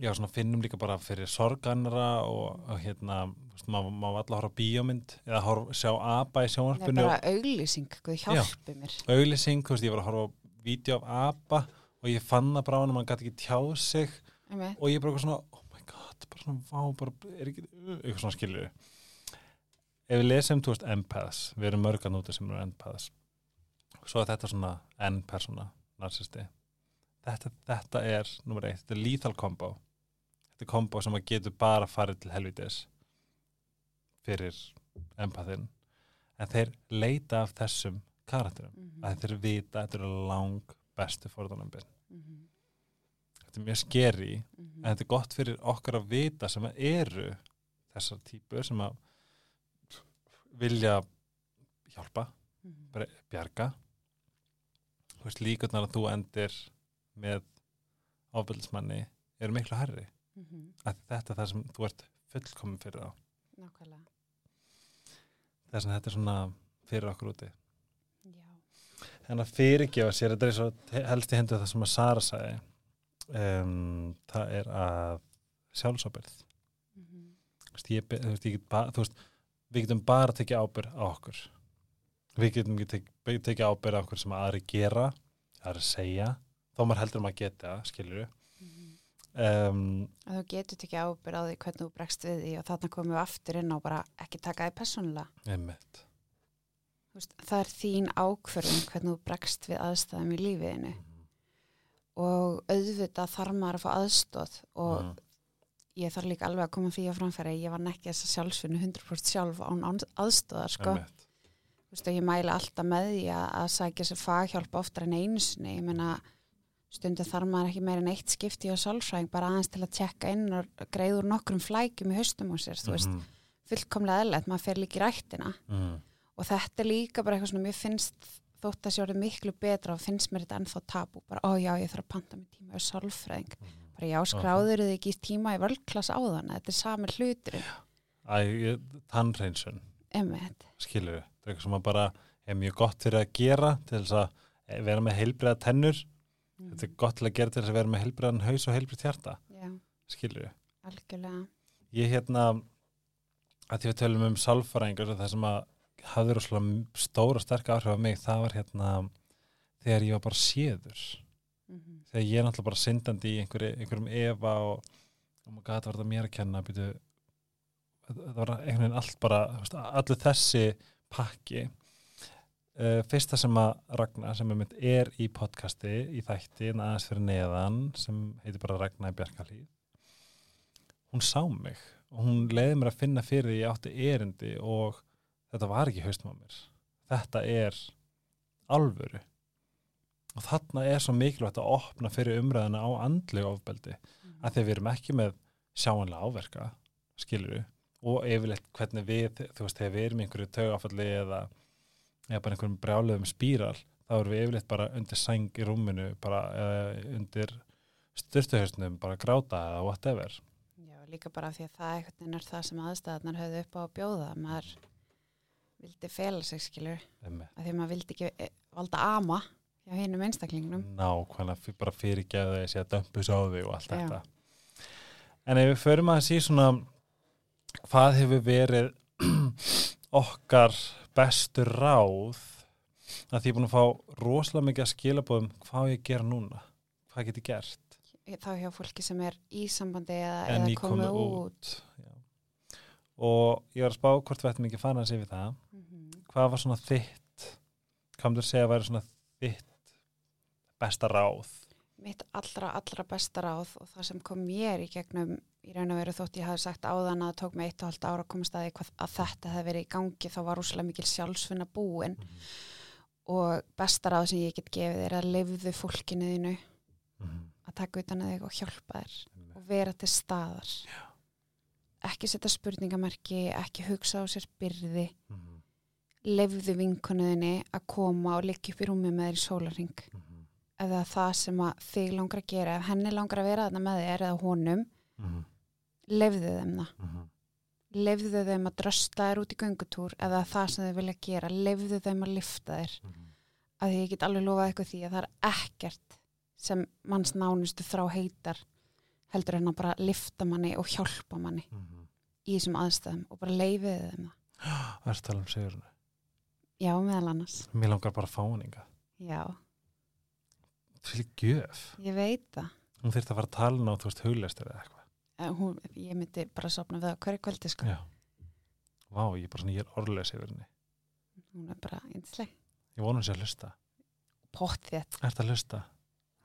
já, svona finnum líka bara fyrir sorganra og, og hérna, maður má alltaf horfa bíómynd eða horfa, sjá apa í er sjónvarpinu bara auglýsing, Guð hjálpi mér. auglýsing, þú veist, ég var að horfa vídeo af apa og ég fann það bara á hann að mann gæti ekki tjáð sig. Einmitt. og ég bara svona, oh my god bara svona, vá, bara, er ekki eitthvað svona skilur ef við lesum, þú veist, empaths við erum mörgan úti sem eru empaths. Svo er þetta svona n-persona narcisti þetta, þetta er, nummer eitt, þetta er lethal combo er combo sem að getur bara farið til helvitis fyrir empathin en þeir leita af þessum karakterum Mhm. að þeir vita að þetta eru lang bestu fórðanambin. Mhm. Þetta er mjög skeri Mhm. en þetta er gott fyrir okkar að vita sem að eru þessar típur sem að vilja hjálpa, Mhm. bara bjarga þú veist líkurnar að þú endir með ofbeldismanni eru miklu herri Mhm. að þetta er það sem þú ert fullkomin fyrir á Nákvæmlega. þess að þetta er svona fyrir okkur úti Já. en að fyrirgefa sér, þetta er svo helst í hendur það sem að Sara sagði um, það er að sjálfsábyrð ég, be- þú veist, ég get ba, þú veist, við getum bara tekið ábyrð á okkur við getum ekki tek, tekið ábyrð á okkur sem aðri gera aðri segja, þó maður heldur um að geta Mhm. Um, Að þú getur tekið ábyrð á því hvernig þú bregst við því og þarna komum við aftur inn á bara ekki taka því Þú Veist, það er þín ákvörðun hvernig þú bregst við aðstæðum í lífiðinu. og auðvitað þarf maður að fá aðstóð og Mm. ég þarf líka alveg að koma því að framfæra ég var nekki þess að sjálfsvinnu 100% sjálf án aðstóðar sko. Veist, og ég mæla alltaf með því að, að sækja sér faghjálp oftar en einu sinni. Ég meina stundum þarf maður ekki meira en eitt skipti á sálfræðing bara aðeins til að tjekka inn og greiður nokkrum flækjum í haustum á sér, þú veist, Mhm. fullkomlega eðlert, maður fer líka í rættina Mhm. og þetta er líka bara eitthvað svona mér finnst þótt að sé orðið miklu betra og finnst mér þetta ennþá tabu, bara ó já ég þarf að panta mér tíma á sálfræðing, bara já skráður þið ekki tíma í völdklass áðan þetta er sami hlutur, Æ, tannreinsun skilur það er eitthvað sem að bara er mjög gott fyrir að gera til þess að eh, vera með heilbriða tennur þetta er gott til að gera til þess að vera með heilbriðan haus og heilbrið hjarta, já, skilur við algjörlega. Ég hérna að því við tölum um sálfæringur og það sem að hafði rosalega stóra sterk áhrif á mig, það var hérna þegar ég var bara séður. Mm -hmm. þegar ég er náttúrulega bara syndandi í einhverju, einhverjum efa og oh god, var þetta mér að kenna býtu, það var einhvern veginn allt bara allur þessi pakki uh, fyrsta sem að Ragnar sem er er í podcasti í þætti aðeins fyrir neðan sem heitir bara Ragnar Bjarkalíð hún sá mig. Og hún leiði mér að finna fyrir því ég átti erindi og þetta var ekki haustum á mér. Þetta er alvöru. Og þarna er svo mikilvægt að opna fyrir umræðina á andlu ofbeldi. Að því við erum ekki með sjáanlega áverka skilur við og yfirleitt hvernig við, þú veist, þegar við erum í einhverju taugafalli eða, eða bara einhverjum brjáluðum spíral, þá erum við yfirleitt bara undir sæng í rúminu bara eða undir styrstuhausnum bara gráta eða whatever. Já, líka bara því að það veginn er það sem aðstæðarnar höfðu upp á að bjóða maður vildi fela sig skilur. Að því að maður vildi ekki eh, valda ama hjá hinum einstaklingnum. Nákvæmlega fyr- bara fyrirgeða þessi að dömpus á þig og allt Já. þetta. En ef við förum að sí svona hvað hefur verið okkar bestur ráð að því ég er búin að fá rosalega mikið að skilabóðum hvað á ég að gera núna hvað get ég gert? Þá hjá fólki sem er í sambandi eða, eða komið út, út, og ég var að spá hvort við ættum ekki að fara hans yfir það. Mhm. hvað var svona þitt hvað myndur segja að væri svona þitt besta ráð mitt allra, allra besta ráð og það sem kom mér í gegnum í raun og veru þótt ég hafi sagt áðan að það tók mig eitt og halvt ára að komast að því hvað, að þetta hefði verið í gangi þá var úslega mikil sjálfsfinna búin og besta ráð sem ég get gefið er að lifðu fólkinu þínu Mhm. að taka utan að þig og hjálpa þér og vera til staðar Já. ekki setja spurningamerki ekki hugsa á sér byrði Mhm. lifðu vinkonuðinni að koma og liggja upp í rúmi með þér í sólarring Ef það sem að þig langar að gera ef henni langar að vera þarna með þér eða honum Mhm. lifðu þeim það Mhm. lifðu þeim að drösta þér út í göngutúr ef það sem þau vilja gera lifðu þeim að lifta þér Mhm. að því ég get alveg lofað eitthvað því að það er ekkert sem manns nánustu þrá heitar heldur en að bara lifta manni og hjálpa manni Mhm. í þessum aðstæðum og bara leifiðu þeim það Það er að tala um Sigurinn. já, meðal annars Mér langar bara að fá hann inga. já, Fyrir gjöf. ég veit það Hún þyrfti að fara að tala ná, þú veist, hugleistur eða eitthvað. En hún, ég myndi bara sopna við það hverju kvöldi sko. Já. Vá, ég er bara svona, ég er orðleis yfir henni. hún er bara einsleg Ég vonum sér að hlusta. pott þétt, Ertu að hlusta?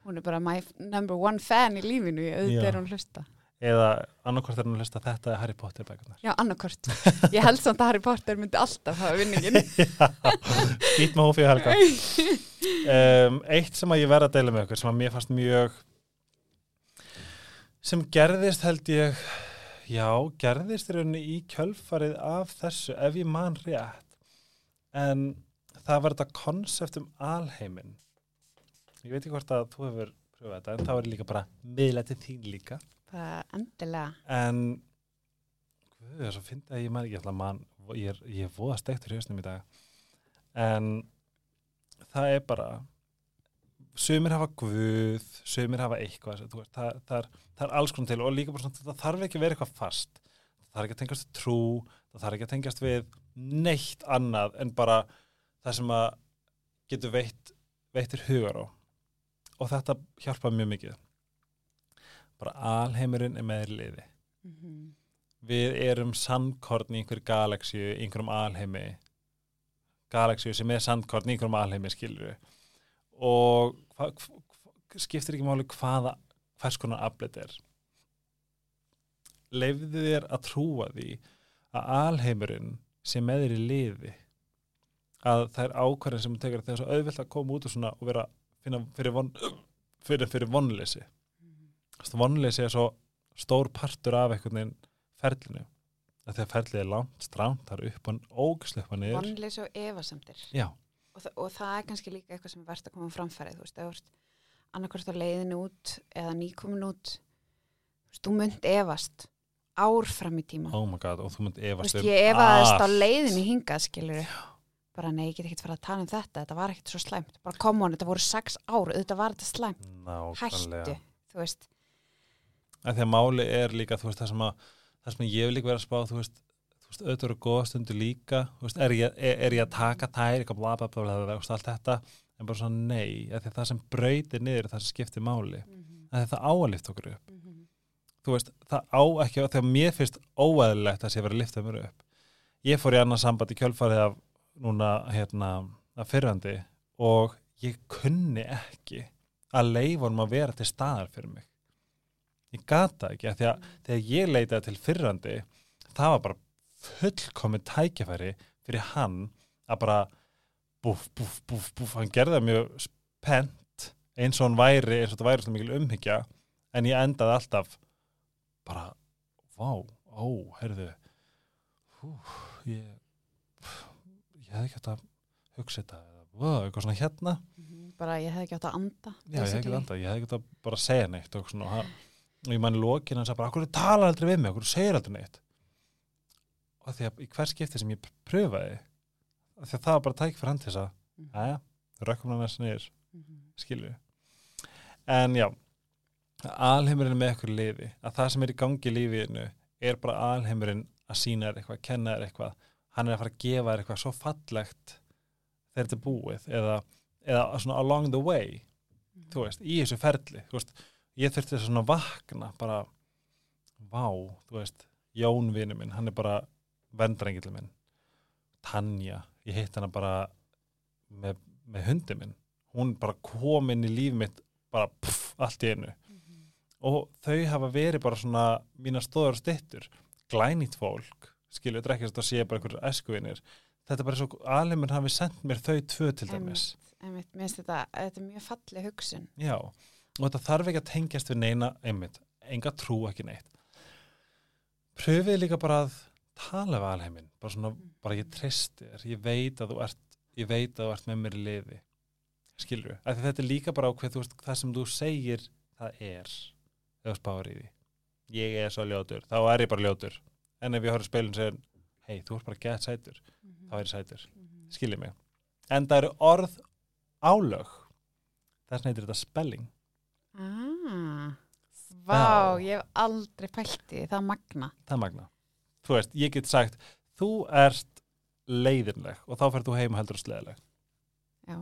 hún er bara my number one fan í lífinu, auðvitað er hún hlusta Eða annarkvort er hann að hlusta þetta er Harry Potter bækunar. já, annarkort, ég held samt að Harry Potter myndi alltaf hafa vinningin Ít með hófið helga. Um, eitt sem að ég verða að deila með okkur sem að mér fannst mjög sem gerðist held ég já, gerðist í rauninni í kjölfarið af þessu ef ég man rétt. En það var þetta konsept um alheimin ég veit ekki hvort að þú hefur pröfað þetta en það var líka bara miðlega til þín líka bara endilega. En guð, þess að finna ég man ekki alltaf man, ég er, er voða steiktur í hausnum í dag. En það er bara sumir hafa guð sumir hafa eitthvað veist, það, það, er, það er alls konar til og líka bara svona, það þarf ekki að vera eitthvað fast. Það þarf ekki að tengjast við trú það þarf ekki að tengjast við neitt annað en bara það sem að getur veitt veittir hugar á. Og þetta hjálpa mjög mikið bara alheimurinn er með liði. Mm -hmm. við erum sandkorn í einhver galaxíu, í einhverjum alheimi. Galaxíu sem er sandkorn í einhverjum alheimi við og hva, skiptir ekki máli hvaða hvers konar aflet er. Leifðu þér að trúa því að alheimurinn sé með þér í liði að það er ákvarðin sem þú tekur þegar svo auðvilt að koma út og og vera finna fyrir, von, fyrir, fyrir vonleysi vonleysi er svo stór partur af einhvern veginn ferlinu. Að því að ferlið er langt, stránt, það er upp og ógislu upp og niður. Vonleys og þa og það er kannski líka eitthvað sem er verst að koma framfærið, þú veist, eða annarkvæmst á leiðinu út eða nýkomin út þú veist, þú mynd efast ár fram í tíma oh god, og þú mynd þú efast veist, um ég efaðist á leiðinu hingað, skilur bara nei, ég get ekki fara að tala um þetta þetta var ekkit svo slæmt, bara kom on, þetta voru sex ár, þetta var þetta slæmt, Nákvæmlega. hættu þú veist, að því að máli er líka þú veist það sem að það sem ég hef líka verið að spá þú veist, auðvitað eru góða stundu líka veist, er, ég, er, er ég að taka tær eitthvað bla bla bla bla bla og allt þetta en bara svona nei, því að það sem breytir niður það sem skiptir máli, því að það á að lifta okkur upp. Þú veist, það á ekki þegar mér finnst óæðilegt að sé verið að lifta mér upp. Ég fór í annað samband í kjölfarið af núna hérna að fyrrandi og ég kunni ekki að leifa honum að vera til staðar fyrir mig ég gata ekki að því að þegar ég leitaði til fyrrandi það var bara fullkomið tækjafæri fyrir hann að bara búf, búf, búf, búf hann gerði það mjög spennt eins og hann væri, eins og þetta væri svona mikil umhyggja en ég endaði alltaf bara, vá, ó, heyrðu hú, ég ég hefði ekki hægt að hugsa þetta vá, eitthvað svona hérna bara ég hef ekki átt að anda Já, ég hef ekki basically. andað, ég hef ekki að bara segja neitt og, svona, og hann- og ég manni lokin hann sagði bara, okkur tala aldrei við mig, okkur segir aldrei neitt? Og því að í hver skipti sem ég pröfaði því að það var bara tæk fyrir hann til þess að Mhm. aðja, þau rökkum hann næst niður. Mhm. skilju en já, alheimurinn með eitthvað liði, að það sem er í gangi lífiðinu er bara alheimurinn að sína þér eitthvað, kenna þér eitthvað. Hann er að fara að gefa þér eitthvað svo fallegt þegar þetta er búið eða, eða svona along the way. Þú veist, í þessu ferli þú veist, ég þurfti þess að vakna bara, vá þú veist, Jón vinu minn hann er bara vendrengill minn. Tanja, ég hitt hana bara með, með hundi minn. Hún bara kom inn í líf mitt bara pff, allt í einu. Og þau hafa verið bara svona mína stóður og styttur. Glænýtt fólk, ekki að þetta sé bara einhverjur eskuvinir, þetta er bara svo alheimur hafi sendt mér þau tvö til dæmis. Einmitt, mér finnst þetta, þetta er mjög falleg hugsun. Já, og þetta þarf ekki að tengjast við neina, einmitt, enga trú ekki neitt. Pröfið líka bara að tala við alheiminn, bara svona, bara ég treysti þér, ég veit að þú ert, ég veit að þú ert með mér í liði, skilur við, að þetta er líka bara á hvað þú veist, það sem þú segir, það er, þú spáir í því. Ég er svo ljótur, þá er ég bara ljótur, en ef ég horf spilin og segir, hei, þú ert bara gett sætur, þá er ég sætur, skiljið mig. En það eru orð álög, þess heitir þetta spelling. Ah, Vá, ég hef aldrei pælt í því, það magna. Það magna. Þú veist, ég get sagt, þú ert leiðinleg og þá fer þú heim og heldur að sleðileg Já,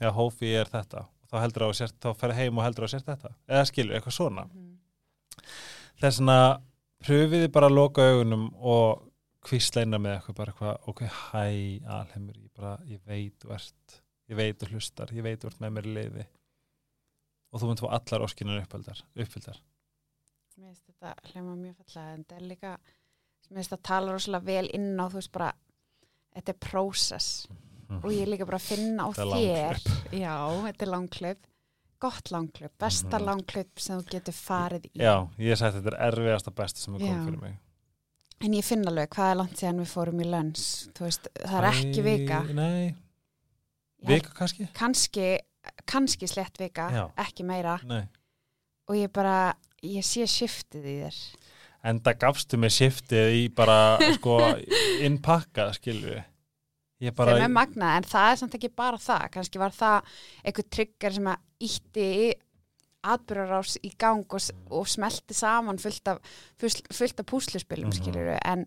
eða hófi er þetta. Og þá heldur að sért, þá fer heim og heldur að sért þetta. Eða skilur, eitthvað svona. Mhm. þess vegna pröfiði bara að loka augunum og kvísleina með eitthvað bara eitthvað, ok, hæ, alheimur ég bara, ég veit þú ert ég veit þú hlustar, ég veit þú ert með mér leiði og þú mynd fá allar óskinnur uppfyldar, Mér finnst þetta hljóma mjög fallega en þetta er líka, mér finnst þetta tala rosalega vel inn á, þú veist bara þetta er prósess. Og ég er líka bara að finna á þér. Já, þetta er langklöp gott langklöp, besta Mhm. langklöp sem þú getur farið í. Já, ég sagt þetta er erfiðasta besta sem er komið fyrir mig. En ég finn alveg hvað er langt síðan við fórum í lönns þú veist, það er ekki vika. Nei, vika kannski? kannski, kannski slett vika Já. ekki meira Nei. og ég bara, ég sé shiftið í þér En það gafstu mig shiftið í bara, sko, innpakka, skilju við. Ég bara, sem er magnað, en það er samt ekki bara það kannski var það eitthvað trigger sem að ítti atbyrjarás í gang og, og smelti saman fullt af, fullt, af púsluspilum mm en,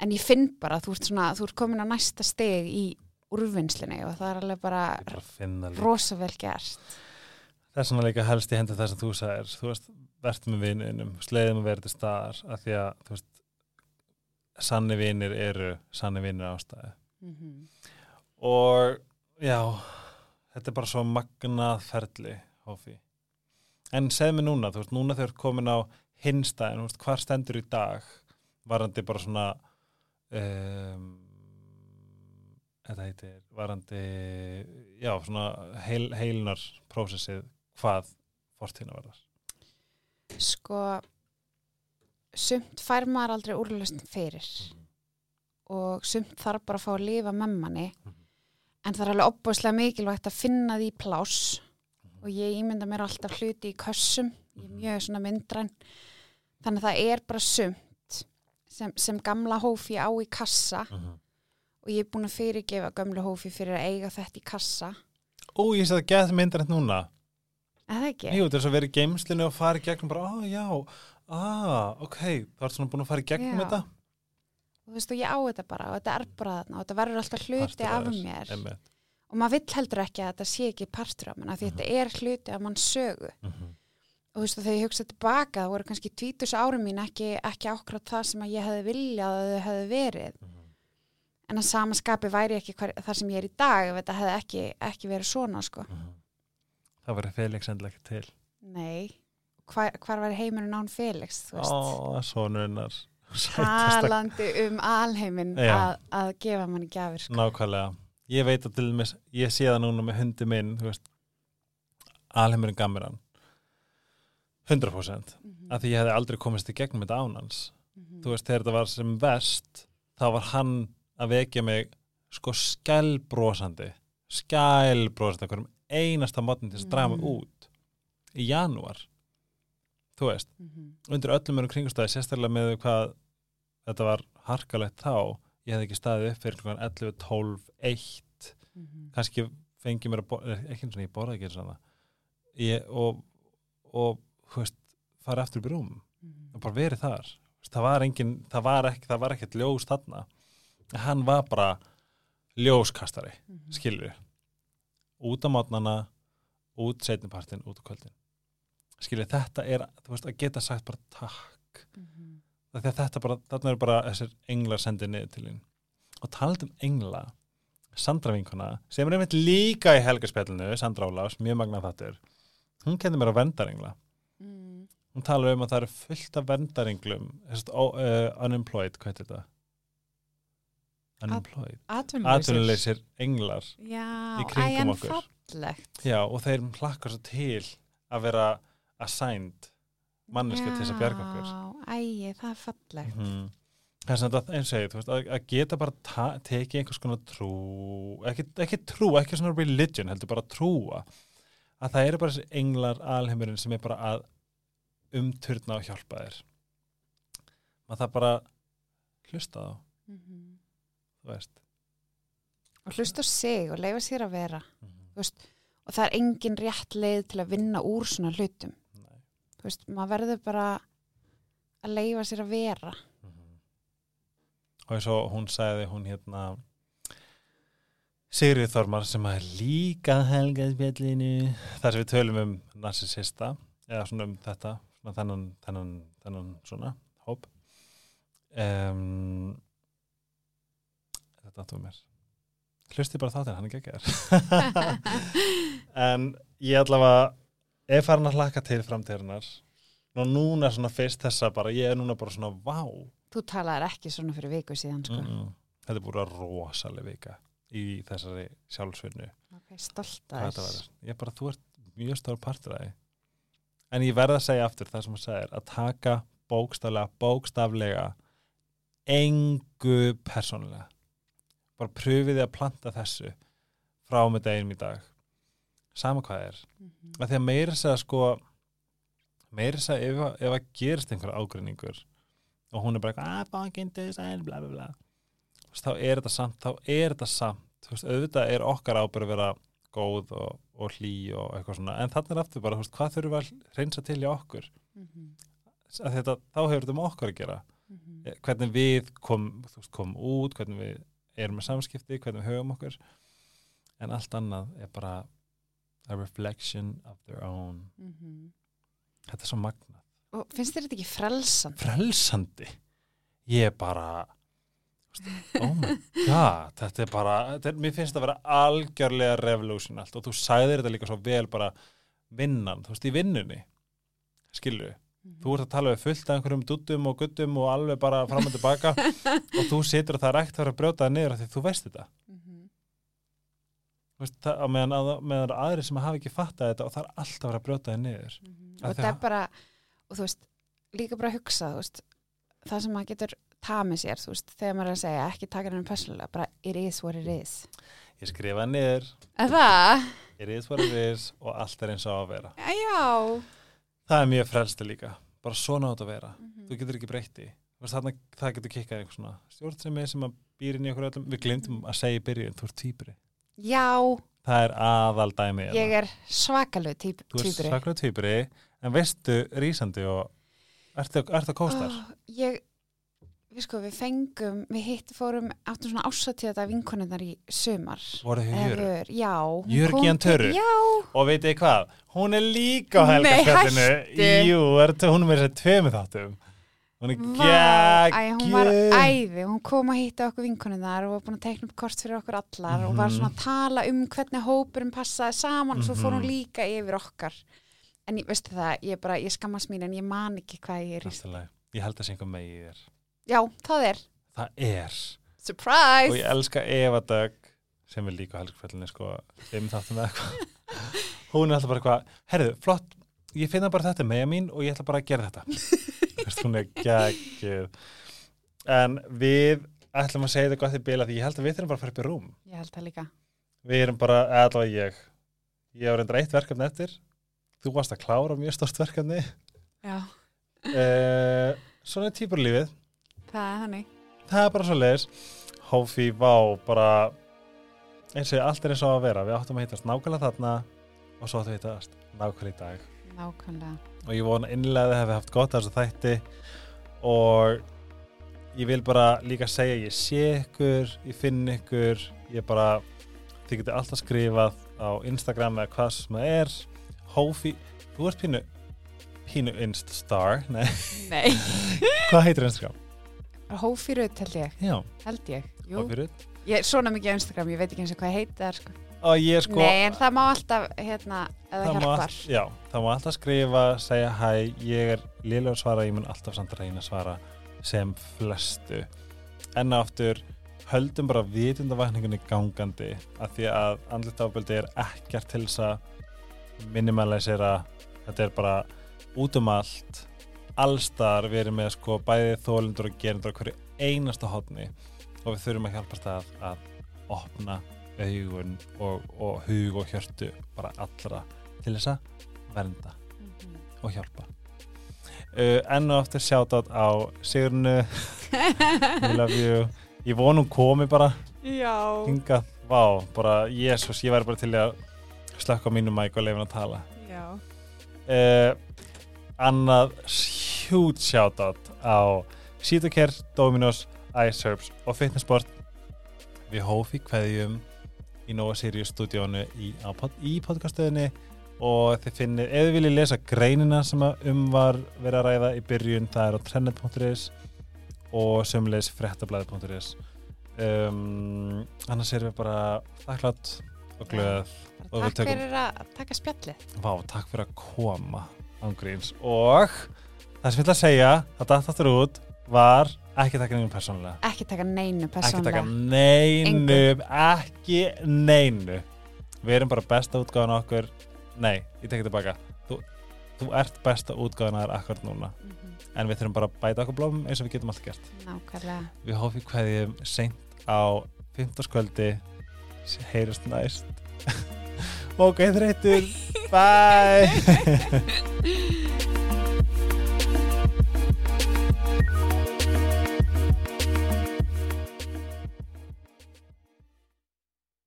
en ég finn bara þú ert, svona, þú ert komin á næsta steg í úrvinnslinni og það er alveg bara ég bara finna líka. rosa vel gert Þess vegna líka helst í hendi það sem þú sagðir, þú veist, verðt með vininum, sleiðum að vera til staðar, af því að, þú veist, sanni vinir eru sanni vinir ástæði. mm -hmm. Og, já, þetta er bara svo magnað ferli, Hófi. en segð mér núna, þú veist, núna þegar komin á hinstæðin, þú veist, hvar stendur í dag varandi bara svona um, þetta heitir varandi já, svona heil, heilnar prósessið hvað fortíðina verðar sko sumt fær maður aldrei úrlösn fyrir og sumt þarf bara að fá að lifa með manni Mhm. en það er alveg opbúslega mikilvægt að finna því pláss og ég ímynda mér alltaf hluti í kössum ég er mjög svona myndræn þannig að það er bara sumt sem, sem gamla hófi á í kassa og ég er búin að fyrirgefa gamla hófi fyrir að eiga þetta í kassa Ó, ég sé það gett myndir þetta núna eða það ekki? Jú, þess að vera í geimslinu og fara í gegnum bara, á, já, ah, ok þá ertu svona búin að fara í gegnum Já. þetta og þú veist og ég á þetta bara og þetta er bara þarna og þetta verður alltaf hluti af mér einmitt. og maður vill heldur ekki að þetta sé ekki partur af af því þetta er hluti af mann sögu Mhm. og þú veist og þegar ég hugsa tilbaka það voru kannski tvítus árum mín ekki, ekki ákvæmt það sem að ég hefði viljað að þau hefði verið Mhm. En að samaskapi væri ekki hver, það sem ég er í dag ef þetta hefði ekki, ekki verið svona sko. Mhm. Það verður Felix endla ekki til nei, hvar, hvar var heimurinn án Felix Ó, sonurinnar talandi um alheiminn Já. að, að gefa manni gjafir sko. Nákvæmlega Ég veit að til dæmis, ég sé það núna með hundi minn, alheimurinn gammir hann 100% Mhm, af því ég hefði aldrei komist í gegnum þetta án hans mhm. þú veist, þegar þetta var sem vest þá var hann að vekja mig sko skælbrósandi skælbrósandi hverjum einasta mótni til að draga mig Mm. út í janúar þú veist, Mhm, undir öllum mörgum kringustæði sérstaklega með hvað þetta var harkalegt þá ég hefði ekki staðið upp fyrir klukkan 11, 12, 1 mhm. kannski fengi mér að borða, ekki eins og ég borða ekki eins og ég, og, og þú veist, fara aftur upp í rúm Mhm. og bara verið þar það var engin, það var ekki, það var ekkert ljós þarna hann var bara ljóskastari, Mhm. skilur út á mátnana út setnipartin, út á kvöldin. Skilur, þetta er, veist, að geta sagt bara takk. Því að þetta bara, þarna eru bara þessir englar sendið niður til þín. Og talað um engla Sandra vinkona, sem er einmitt líka í helgarspjallinu, Sandra Ólafs, mjög magna þattur hún kenni mér á vendarengla Mhm. hún talar um að það eru fullt af vendarenglum uh, unemployed, hvað heitir þetta? Atvinnuleysir englar Já, í kringum okkur. já, og þeir hlakkar svo til að vera assigned manneska til þess að bjarga okkur. Já, æ, það er fallegt. mm. þess að þetta eins og þú veist, að, að geta bara tekið einhvers konar trú ekki, ekki trú, ekki svona religion heldur bara trúa að það eru bara þessi englar alheimurinn sem er bara að umturna og hjálpa þér. Maður það bara hlusta þá, þú veist Og hlusta sig og leifa sér að vera. mm. Og það er engin rétt leið til að vinna úr svona hlutum. Nei. Þú veist, maður verður bara að leifa sér að vera. Mhm. og eins og hún sagði hún hérna Sigrið Þormar sem er líka helgaðspjallinu þar sem við tölum um narsisista eða svona um þetta svona þennan, þennan, þennan svona hóp um, þetta áttum mér. Hlusti bara þáttir, hann er geggjær en ég allavega er farin að hlaka til framtíðarnar og núna svona fyrst þessa bara, ég er núna bara svona vá. Þú talaðir ekki svona fyrir viku síðan, sko. mm -mm. þetta er búin að rosalega vika í þessari sjálfsvinnu. Ok, stolt að verður. Ég bara, þú ert mjög stór partur af því. En ég verð að segja aftur það sem hún segir að taka bókstaflega, bókstaflega engu persónulega bara pröfiði að planta þessu frá með deginum í dag sama hvað er Mhm. að því að meira segja sko meira ef, að- ef að gerist einhver ágreiningur og hún er bara að bákinn design, bla bla bla veist, þá er þetta samt, þá er þetta samt veist, auðvitað er okkar ábyrð að vera góð og, og hlý og eitthvað svona en þannig er aftur bara, veist, hvað þurfum við að reynsa til í okkur Mhm. að þetta, þá hefur þetta með okkur að gera Mhm. Eh, hvernig við kom, komum út hvernig við erum með samskipti hvernig við höfum okkur. En allt annað er bara a reflection of their own. Mhm. þetta er svo magna Og finnst þér þetta ekki frelsan? frelsandi? Ég er bara oh my god þetta er bara, þetta er, mér finnst það að vera algjörlega revolution allt og þú sagðir þetta líka svo vel bara vinnan, þú veist, í vinnunni skilur þú ert að tala við fullt af einhverjum duttum og guttum og alveg bara fram og tilbaka. Og þú situr það ekkert að vera að brjóta það niður af því þú veist þetta. Mhm. Þú veist, það, meðan, að, meðan eru aðrir sem hafa ekki fattað þetta og það er alltaf að vera að brjóta það niður. Mhm. Af og það er bara og þú veist, líka bara að hugsa veist, það sem maður getur tamið sér, þú veist, þegar maður er að segja ekki taka henni persónulega, bara it is what it is. Ég skrifa niður, það? it is what it is og allt er eins og að vera. Já það er mjög frelstu líka, bara svona átt að vera. Mhm. þú getur ekki breytti þarna, það getur kikkað einhvers svona stjórnsemi sem að býr inn í okkur öllum. Við glemdum að segja í byrjun, þú ert týpuri Já, það er aðal dæmi ég er svakalög týp, þú ert týpuri svaklega týpuri en veistu rísandi og ertu, ertu að kóstar? Ó, Ég, við sko, við fengum við hitt fórum, áttum svona ásatíða vinkonunnar í sumar. Voru þau vör, Já. Til- Töru? Já, og veit þið hvað, hún er líka á Nei, helgarspjallinu hættu. jú, er, hún er með þess að tveimu þáttum? Hún er æ, hún var geggjum æði, hún kom að hitta okkur vinkonunnar og var búin að tekna upp kort fyrir okkur allar og var Mhm. svona að tala um hvernig hópurum passaði saman og svo fór hún Mhm. líka yfir okkar. En ég veistu það, ég bara, ég skammast mín en ég man ekki hvað ég er ég held að sé einhver megi í þér Já, það er, það er. Surprise! Og ég elska Eva Dögg sem er líka á helgarspjallinu sko, þeim þáttum eða eitthvað. Hún er alltaf bara eitthvað, herðu, flott ég finna bara þetta með mín og ég ætla bara að gera þetta. Þú veist, hún er geggjuð. En við ætlum að segja þetta gott í bila því ég held að við þurfum bara að fara upp í rúm. Ég held það líka. Við erum bara, allavega ég. Ég hef reyndar eitt verkefni eftir. Þú varst að klára mjög stort verkefni. Já, uh, svona er típurlífið það er þannig. Það er bara svo leiðis Hófi, vá, bara eins og allt er eins og að vera. Við áttum að hittast nákvæmlega þarna og svo áttum við að hittast nákvæmlega í dag. Nákvæmlega. Og ég vona innlega að þið hefði haft gott að þessu þætti og ég vil bara líka segja ég sé ykkur, ég finn ykkur ég bara, þið getur alltaf skrifað á Instagram eða hvað sem það er. Hófi, þú ert pínu pínu inststar nei, Nei. Hvað heitir Instagram? Hófýrut held ég, Já, held ég Jú, Hófi Rutt ég er svona mikið á Instagram, ég veit ekki eins og hvað heit það sko. og ég sko Nei, en það má alltaf, hérna, eða það má, hjálpar. allt, já, það má alltaf skrifa segja hæ, ég er liðlega að svara ég mun alltaf samt að reyna að svara sem flestu. En aftur höldum bara vitundavakningunni gangandi af því að andlit ábyldi er ekkert til þess að minimalisera. Þetta er bara út um allt allstar við erum með sko bæði þólendur og gerendur á hverju einasta hotni og við þurfum að hjálpast að að opna augun og, og hug og hjörtu bara allra til þess að vernda Mhm. og hjálpa. Uh, enn og aftur sjátat á Sigurnu we love you. Ég vonum komi bara Já, hingað, vá, bara jésus, ég væri bara til að slökka á mínu mæk og leifin að tala. Já. Uh, annað hjút sjátat á Sítokær, Dominos, Ice Herbs og Fitnessport við hófi kveðjum í Nova Sirius stúdíónu í, pod, í podcastöðinni og þið finnir, ef þið viljið lesa greinina sem um var verið að ræða í byrjun, það er á trendnet.is og sömulegis fréttablaði.is um, annars erum við bara þakklátt og glöð Og Takk fyrir að taka spjallið. Takk fyrir að koma ángríns og það sem ég ætla að segja að datt aftur út var ekki taka neinu persónulega. Ekki taka neinu ekki taka neinu ekki neinu. Við erum bara besta útgáðan okkur. Nei, ég tekið tilbaka. Þú, þú ert besta útgáðan þar akkur núna. Mhm, en við þurfum bara að bæta okkur blómum eins og við getum alltaf gert. Nákvæmlega. Við hófum hverjum seint á 15. skvöldi heyrust næst. Gæður eittur bye